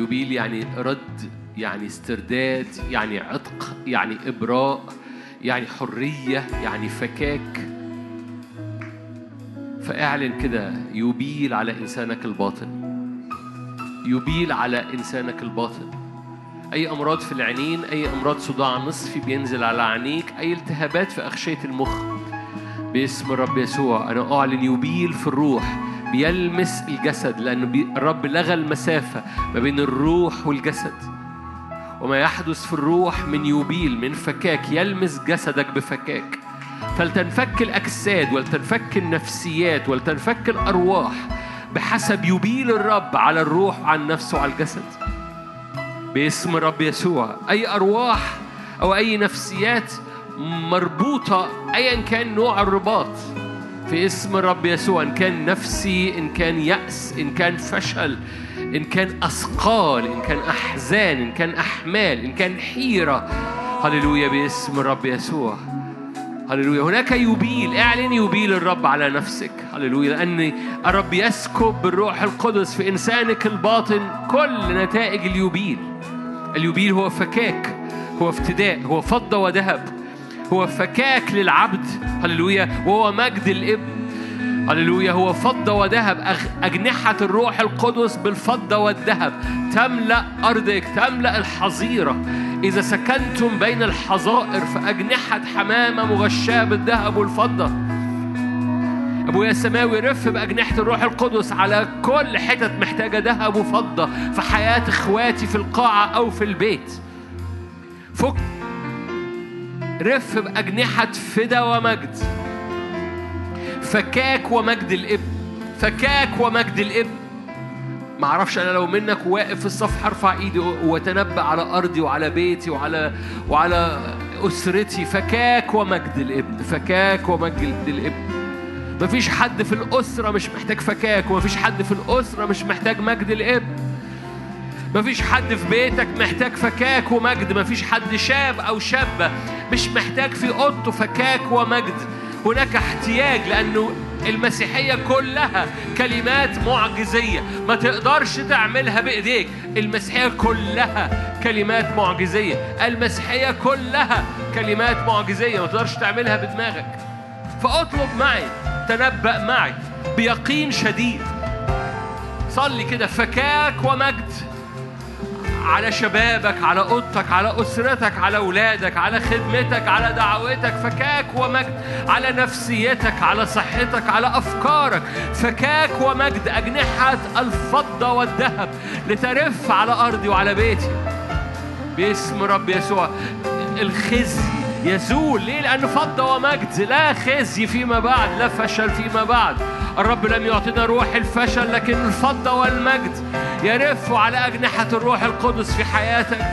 يبيل يعني رد يعني استرداد يعني عتق يعني إبراء يعني حرية يعني فكاك. فاعلن كده يبيل على إنسانك الباطن. يبيل على إنسانك الباطن. أي أمراض في العينين أي أمراض صداع نصفي بينزل على عينيك أي التهابات في أغشية المخ. باسم الرب يسوع أنا أعلن يبيل في الروح. بيلمس الجسد لأنه بي... الرب لغى المسافة ما بين الروح والجسد. وما يحدث في الروح من يبيل من فكاك يلمس جسدك بفكاك. فلتنفك الأجساد ولتنفك النفسيات ولتنفك الأرواح بحسب يبيل الرب على الروح وعلى النفس وعلى الجسد. باسم الرب يسوع أي أرواح أو أي نفسيات مربوطة أيا كان نوع الرباط. في اسم الرب يسوع إن كان نفسي إن كان يأس إن كان فشل إن كان أثقال إن كان أحزان إن كان أحمال إن كان حيرة. هللويا باسم الرب يسوع. هللويا. هناك يبيل اعلن يبيل الرب على نفسك. هللويا. لأن الرب يسكب بالروح القدس في إنسانك الباطن كل نتائج اليبيل اليبيل هو فكاك هو افتداء هو فضة وذهب. هو فكاك للعبد هللويا وهو مجد الإبن. هللويا هو فضة وذهب. أجنحة الروح القدس بالفضة والذهب. تملأ أرضك تملأ الحظيرة. إذا سكنتم بين الحظائر فأجنحة حمامة مغشاة بالذهب والفضة. أبويا السماوي رف بأجنحة الروح القدس على كل حتت محتاجة ذهب وفضة في حياة إخواتي في القاعة أو في البيت. فك رف بأجنحة فدا ومجد. فكاك ومجد الابن فكاك ومجد الابن ما أعرفش أنا لو منك واقف في الصف هرفع إيدي وأتنبأ على أرضي وعلى بيتي وعلى وعلى أسرتي. فكاك ومجد الابن فكاك ومجد الابن مفيش حد في الأسرة مش محتاج فكاك ومفيش حد في الأسرة مش محتاج مجد الابن مفيش حد في بيتك محتاج فكاك ومجد مفيش حد شاب أو شابة مش محتاج في أوضته فكاك ومجد. هناك احتياج لأنه المسيحية كلها كلمات معجزية. ما تقدرش تعملها بإيديك. المسيحية كلها كلمات معجزية. المسيحية كلها كلمات معجزية. ما تقدرش تعملها بدماغك. فأطلب معي تنبأ معي بيقين شديد. صلي كده فكاك ومجد. على شبابك على أوضتك على أسرتك على أولادك على خدمتك على دعوتك. فكاك ومجد. على نفسيتك على صحتك على أفكارك. فكاك ومجد. أجنحة الفضة والذهب. لترف على أرضي وعلى بيتي. باسم رب يسوع. الخزي يزول ليه؟ لأنه فضة ومجد. لا خزي فيما بعد لا فشل فيما بعد. الرب لم يعطينا روح الفشل لكن الفضة والمجد يرف على أجنحة الروح القدس في حياتك.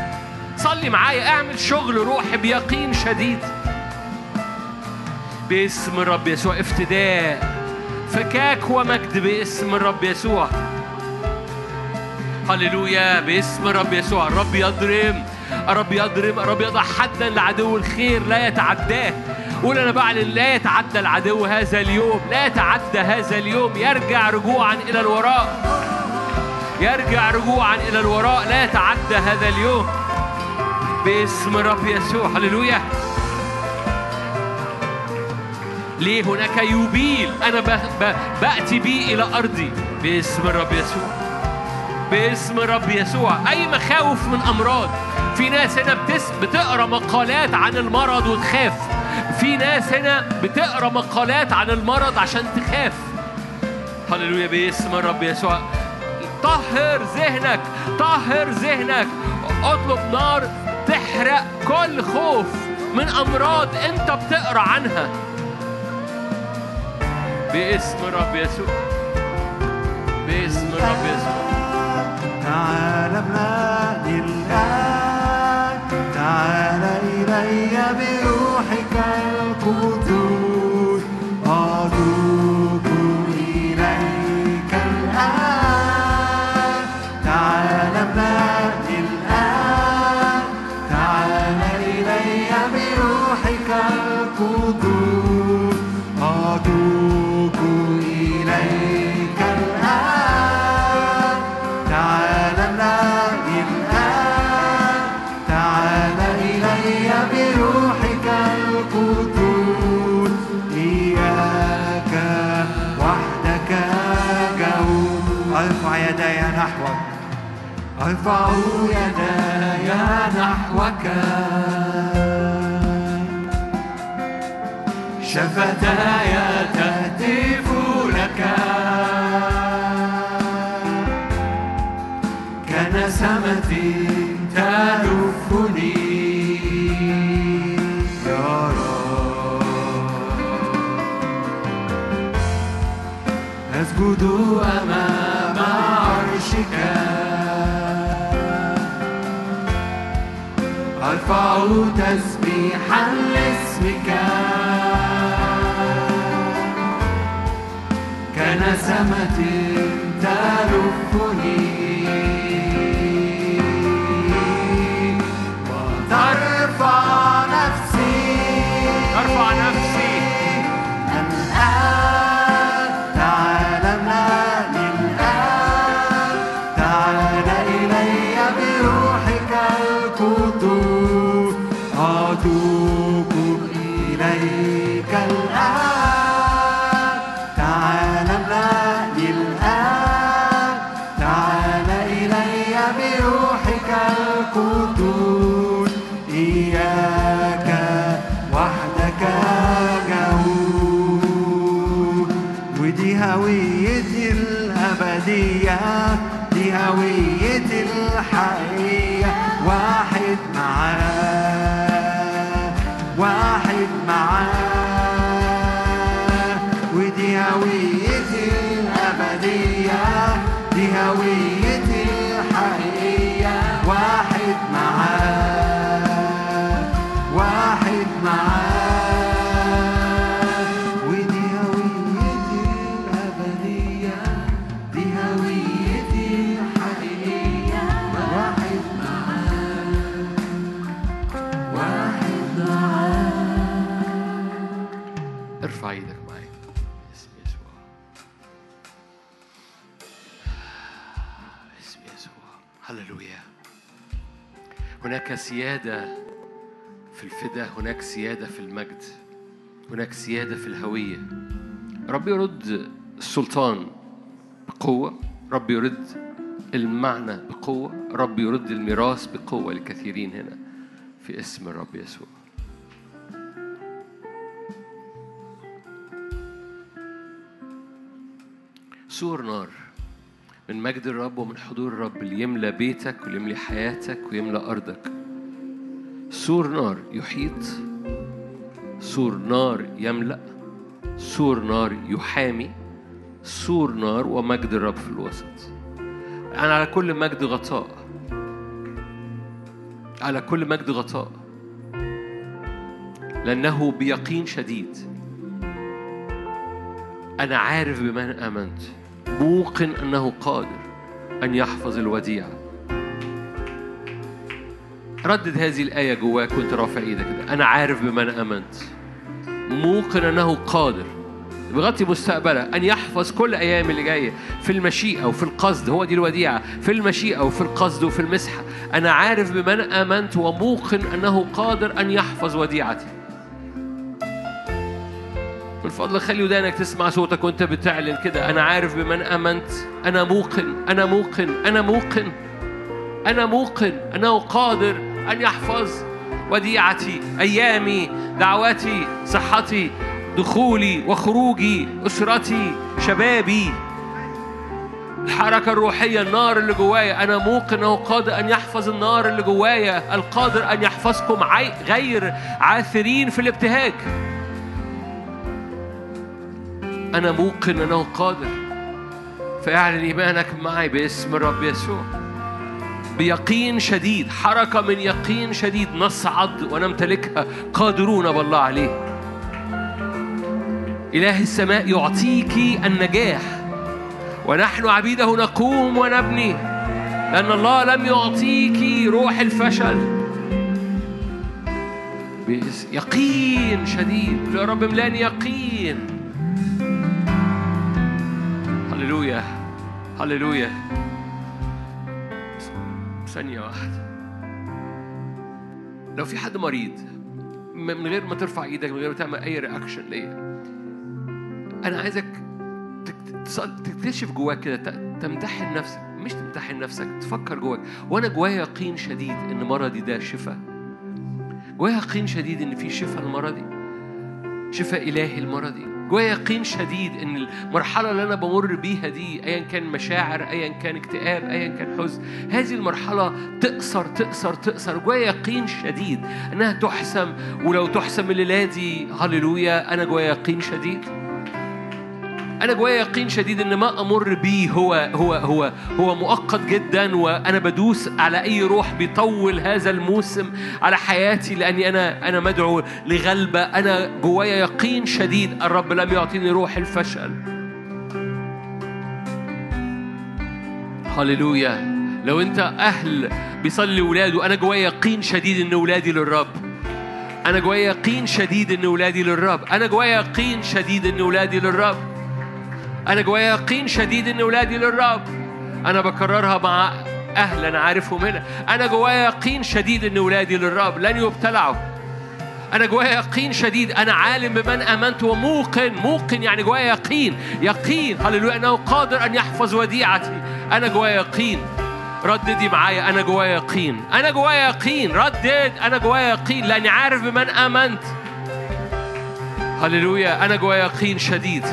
صلي معايا اعمل شغل روحي بيقين شديد. باسم الرب يسوع افتداء فكاك ومجد باسم الرب يسوع. هللويا باسم الرب يسوع. الرب يضرم الرب يضرم الرب يضع حدا لعدو الخير لا يتعداه. قول أنا بعلن لا يتعدى العدو هذا اليوم لا يتعدى هذا اليوم. يرجع رجوعا إلى الوراء. يرجع رجوعا إلى الوراء لا يتعدى هذا اليوم. باسم الرب يسوع هللويا. ليه هناك يبيل أنا. بأتي بيه إلى أرضي. باسم الرب يسوع. باسم الرب يسوع. أي مخاوف من أمراض. في ناس هنا بتس... بتقرأ مقالات عن المرض وتخاف. في ناس هنا بتقرأ مقالات عن المرض عشان تخاف. هللويا باسم الرب يسوع. طهر ذهنك طهر ذهنك. اطلب نار تحرق كل خوف من أمراض أنت بتقرأ عنها. باسم الرب يسوع. باسم الرب يسوع. تعال املأني الآن تعال إلي بروحك القدوس جو أرفع يدي نحوك. شفتاي تهتف لك. كنسمة تلفني. يا رب أسجد أمام عرشك. أرفع تسبيحا لاسمك. كنسمة أتوب إليك الآن. سيادة في الفداء هناك سيادة في المجد هناك سيادة في الهوية. رب يرد السلطان بقوة رب يرد المعنى بقوة رب يرد الميراث بقوة لكثيرين هنا في اسم الرب يسوع. سور نار من مجد الرب ومن حضور الرب اللي يملى بيتك ويملى حياتك ويملى أرضك. سور نار يحيط سور نار يملأ سور نار يحامي سور نار ومجد الرب في الوسط. أنا على كل مجد غطاء. على كل مجد غطاء. لأنه بيقين شديد. أنا عارف بمن آمنت. موقن أنه قادر أن يحفظ الوديعة. ردد هذه الآية جواك وأنت رافع إيدك. كده أنا عارف بمن آمنت. موقن أنه قادر بغطي مستقبلك أن يحفظ كل أيام اللي جاية في المشيئة وفي القصد. هو دي الوديعة. في المشيئة وفي القصد وفي المسحة أنا عارف بمن آمنت وموقن أنه قادر أن يحفظ وديعتي. فضلك خلي ودانك تسمع صوتك وأنت بتعلن كده. أنا عارف بمن آمنت. أنا موقن. أنا موقن. أنا موقن. أنا موقن. انه قادر. أن يحفظ وديعتي أيامي دعواتي صحتي دخولي وخروجي أسرتي شبابي. الحركة الروحية النار اللي جوايا. أنا موقن أنه قادر أن يحفظ النار اللي جوايا. القادر أن يحفظكم غير عاثرين في الابتهاج. أنا موقن أنه قادر فاعلن إيمانك معي باسم الرب يسوع. بيقين شديد حركة من يقين شديد نصعد ونمتلكها قادرون بالله عليه. إله السماء يعطيك النجاح. ونحن عبيده نقوم ونبني لأن الله لم يعطيك روح الفشل. يقين شديد. يا رب ملاني يقين. هللويا. هللويا. ثانية واحدة. لو في حد مريض من غير ما ترفع إيدك من غير ما تعمل اي رياكشن ليا أنا عايزك تكتشف جواك كده تمتحن نفسك مش تمتحن نفسك تفكر جواك. وأنا جوايا يقين شديد إن مرضي ده شفاء. جوايا يقين شديد إن في شفاء لمرضي شفاء إلهي لمرضي جوايا يقين شديد إن المرحلة اللي أنا بمر بيها دي ايا كان مشاعر ايا كان اكتئاب ايا كان حزن هذه المرحلة تقصر تقصر تقصر جوايا يقين شديد إنها تحسم. ولو تحسم الليلة هللويا أنا جوايا يقين شديد. أنا جوايا يقين شديد إن ما أمر بيه هو هو هو هو مؤقت جدا وأنا بدوس على أي روح بيطول هذا الموسم على حياتي لأني أنا أنا مدعو لغلبة. أنا جوايا يقين شديد الرب لم يعطيني روح الفشل. هللويا. لو أنت أهل بيصلي ولاده أنا جوايا يقين شديد إن ولادي للرب. أنا جوايا يقين شديد إن ولادي للرب. أنا جوايا يقين شديد إن ولادي للرب. أنا جوايا يقين شديد إن ولادي للرب. أنا بكررها مع أهل أنا عارفهم هنا. أنا جوايا يقين شديد إن ولادي للرب. لن يبتلعوا. أنا جوايا يقين شديد. أنا عالم بمن آمنت وموقن. موقن يعني جوايا يقين. يقين. هللويا. أنه قادر أن يحفظ وديعتي. أنا جوايا يقين. رددي معايا. أنا جوايا يقين. أنا جوايا يقين. ردد. أنا جوايا يقين. لأني عارف بمن آمنت. هللويا. أنا جوايا يقين شديد.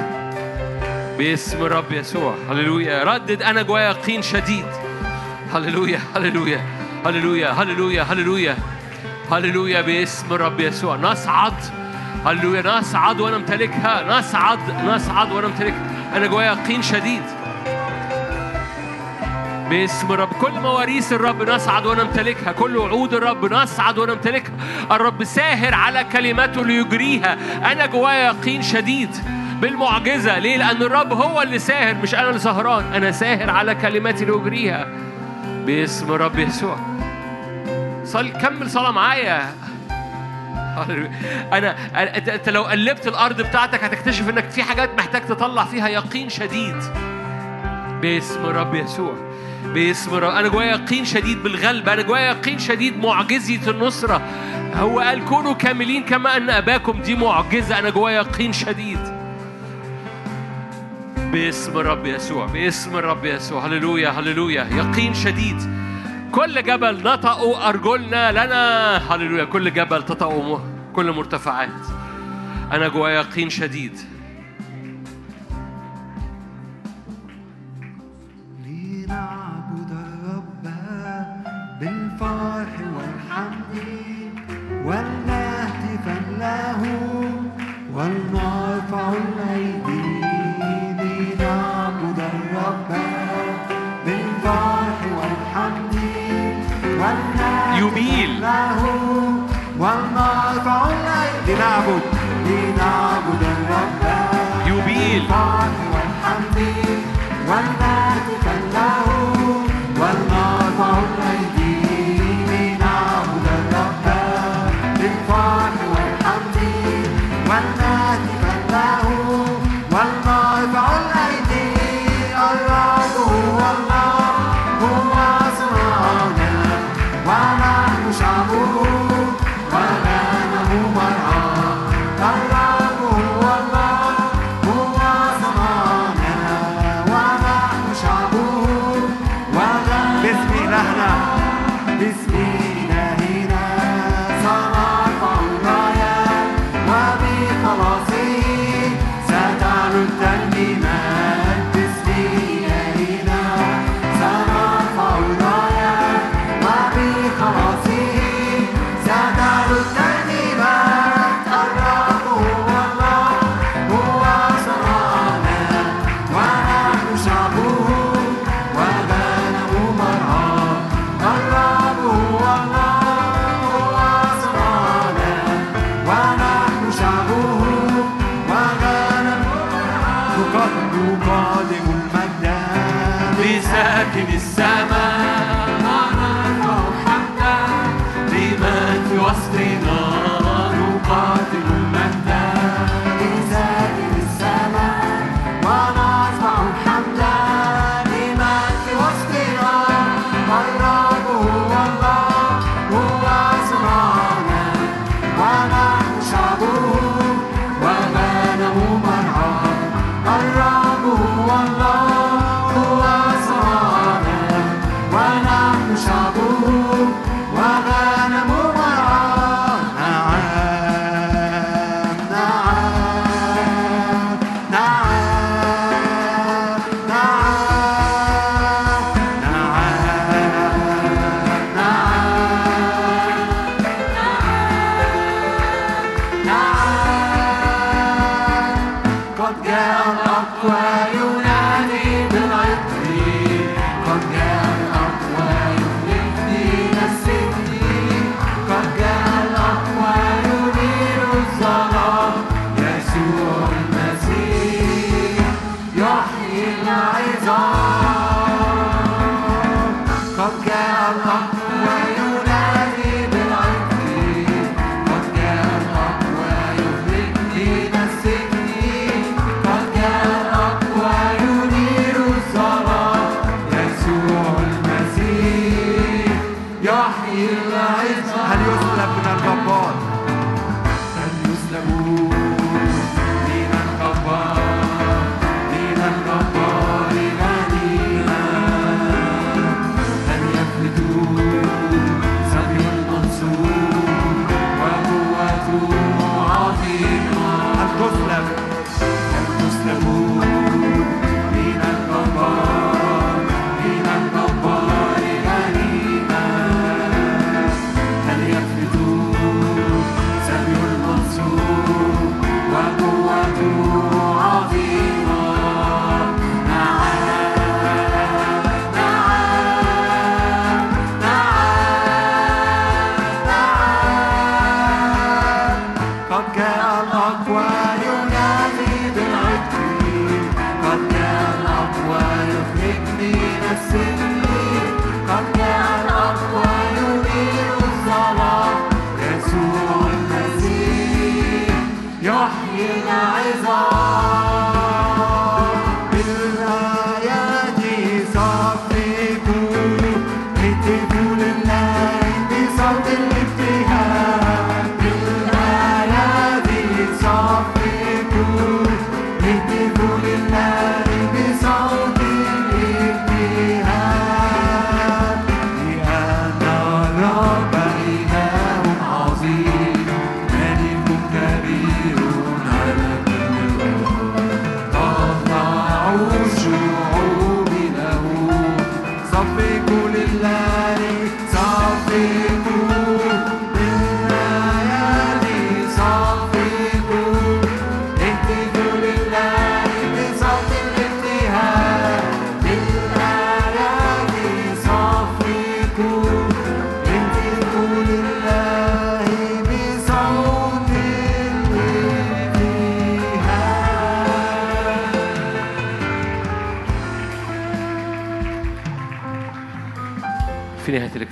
باسم الرب يسوع. هللويا. ردد أنا جوايا يقين شديد. هللويا هللويا هللويا هللويا هللويا. هللويا باسم الرب يسوع. نصعد. هللويا. نصعد ونمتلكها نصعد نصعد ونمتلكها أنا جوايا يقين شديد. باسم الرب. كل مواريث الرب نصعد ونمتلكها كل وعود الرب نصعد ونمتلكها الرب ساهر على كلماته ليجريها. أنا جوايا يقين شديد. بالمعجزة. ليه؟ لأن الرب هو اللي ساهر مش أنا اللي سهران. أنا ساهر على كلماتي لأجريها باسم الرب يسوع. صل كمل صلاة معايا. أنا- أنت لو قلبت الأرض بتاعتك هتكتشف إنك في حاجات محتاج تطلع فيها يقين شديد. باسم الرب يسوع. باسم الرب. أنا جوايا يقين شديد بالغلبه أنا جوايا يقين شديد معجزة النصرة. هو قال كونوا كاملين كما أن أباكم. دي معجزة. أنا جوايا يقين شديد. باسم الرب يسوع باسم الرب يسوع هللويا هللويا يقين شديد. كل جبل نطقوا أرجلنا لنا هللويا كل جبل تطأوا م- كل مرتفعات. أنا جوايا يقين شديد.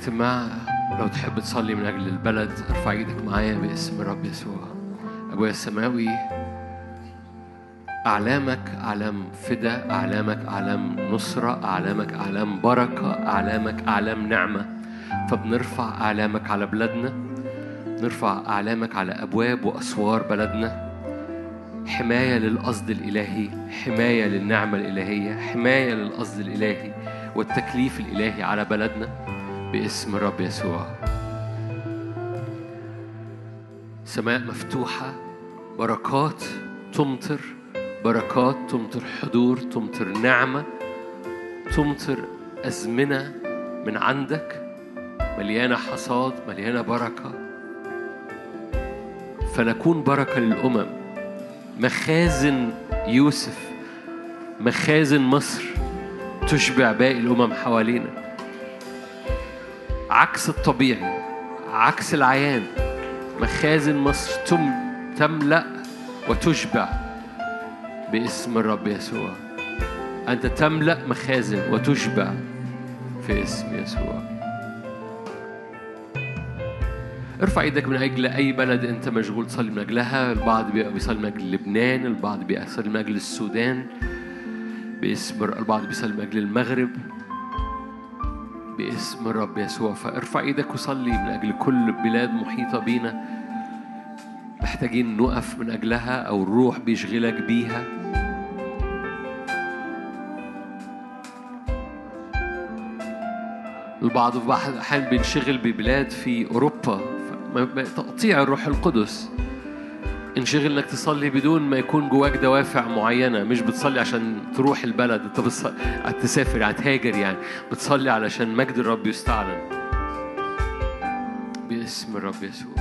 الاجتماع لو تحب تصلي من أجل البلد ارفع إيدك معايا باسم الرب يسوع. أبويا السماوي أعلامك أعلام فدا أعلامك أعلام نصرة أعلامك أعلام بركة أعلامك أعلام نعمة. فبنرفع أعلامك على بلادنا. نرفع أعلامك على أبواب وأسوار بلدنا. حماية للقصد الإلهي حماية للنعمة الإلهية حماية للقصد الإلهي والتكليف الإلهي على بلدنا. باسم الرب يسوع. سماء مفتوحة بركات تمطر بركات تمطر حضور تمطر نعمة تمطر أزمنة من عندك. مليانة حصاد مليانة بركة. فنكون بركة للأمم. مخازن يوسف مخازن مصر تشبع باقي الأمم حوالينا. عكس الطبيعي عكس العيان. مخازن مصر تم تملأ وتشبع باسم الرب يسوع. أنت تملأ مخازن وتشبع في اسم يسوع. ارفع إيدك من أجل أي بلد أنت مشغول تصلي من أجلها. البعض بيصلي من أجل لبنان البعض بيصلي من أجل السودان. باسم البعض بيصلي من أجل المغرب. باسم الرب يسوع. فارفع إيدك وصلي من أجل كل بلاد محيطة بينا. محتاجين نقف من اجلها أو الروح بيشغلك بيها. البعض في بعض الأحيان بينشغل ببلاد في ما- تقطيع الروح القدس. انشغل انك تصلي بدون ما يكون جواك دوافع معينة مش بتصلي عشان تروح البلد انت بتصلي تسافر هتهاجر يعني. بتصلي علشان مجد الرب يستعلن باسم الرب يسوع.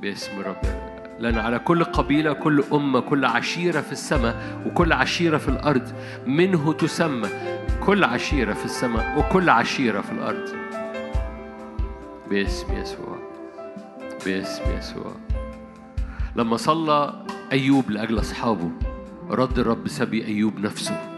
باسم الرب. لأن على كل قبيلة كل أمة كل عشيرة في السماء وكل عشيرة في الأرض منه تسمى. كل عشيرة في السماء وكل عشيرة في الأرض. باسم يسوع. باسم يسوع لما صلى أيوب لأجل أصحابه رد الرب سبي أيوب نفسه.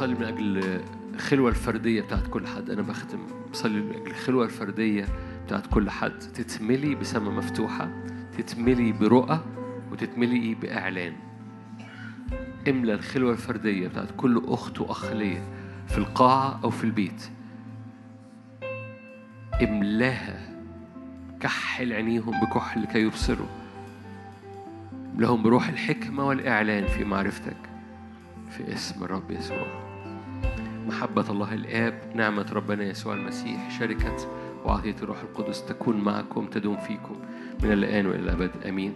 بصلي من أجل الخلوة الفردية بتاعت كل حد. أنا بختم بصلي من أجل الخلوة الفردية بتاعت كل حد. تتملي بسماء مفتوحة تتملي برؤى وتتملي بإعلان. املى الخلوة الفردية بتاعت كل أخت وأخ ليا في القاعة أو في البيت. املاها كحل عينيهم بكحل لكي يبصروا. لهم بروح الحكمة والإعلان في معرفتك. في اسم الرب يسوع. محبة الله الآب نعمة ربنا يسوع المسيح شركة وعطية الروح القدس تكون معكم تدوم فيكم من الآن وإلى الأبد. آمين.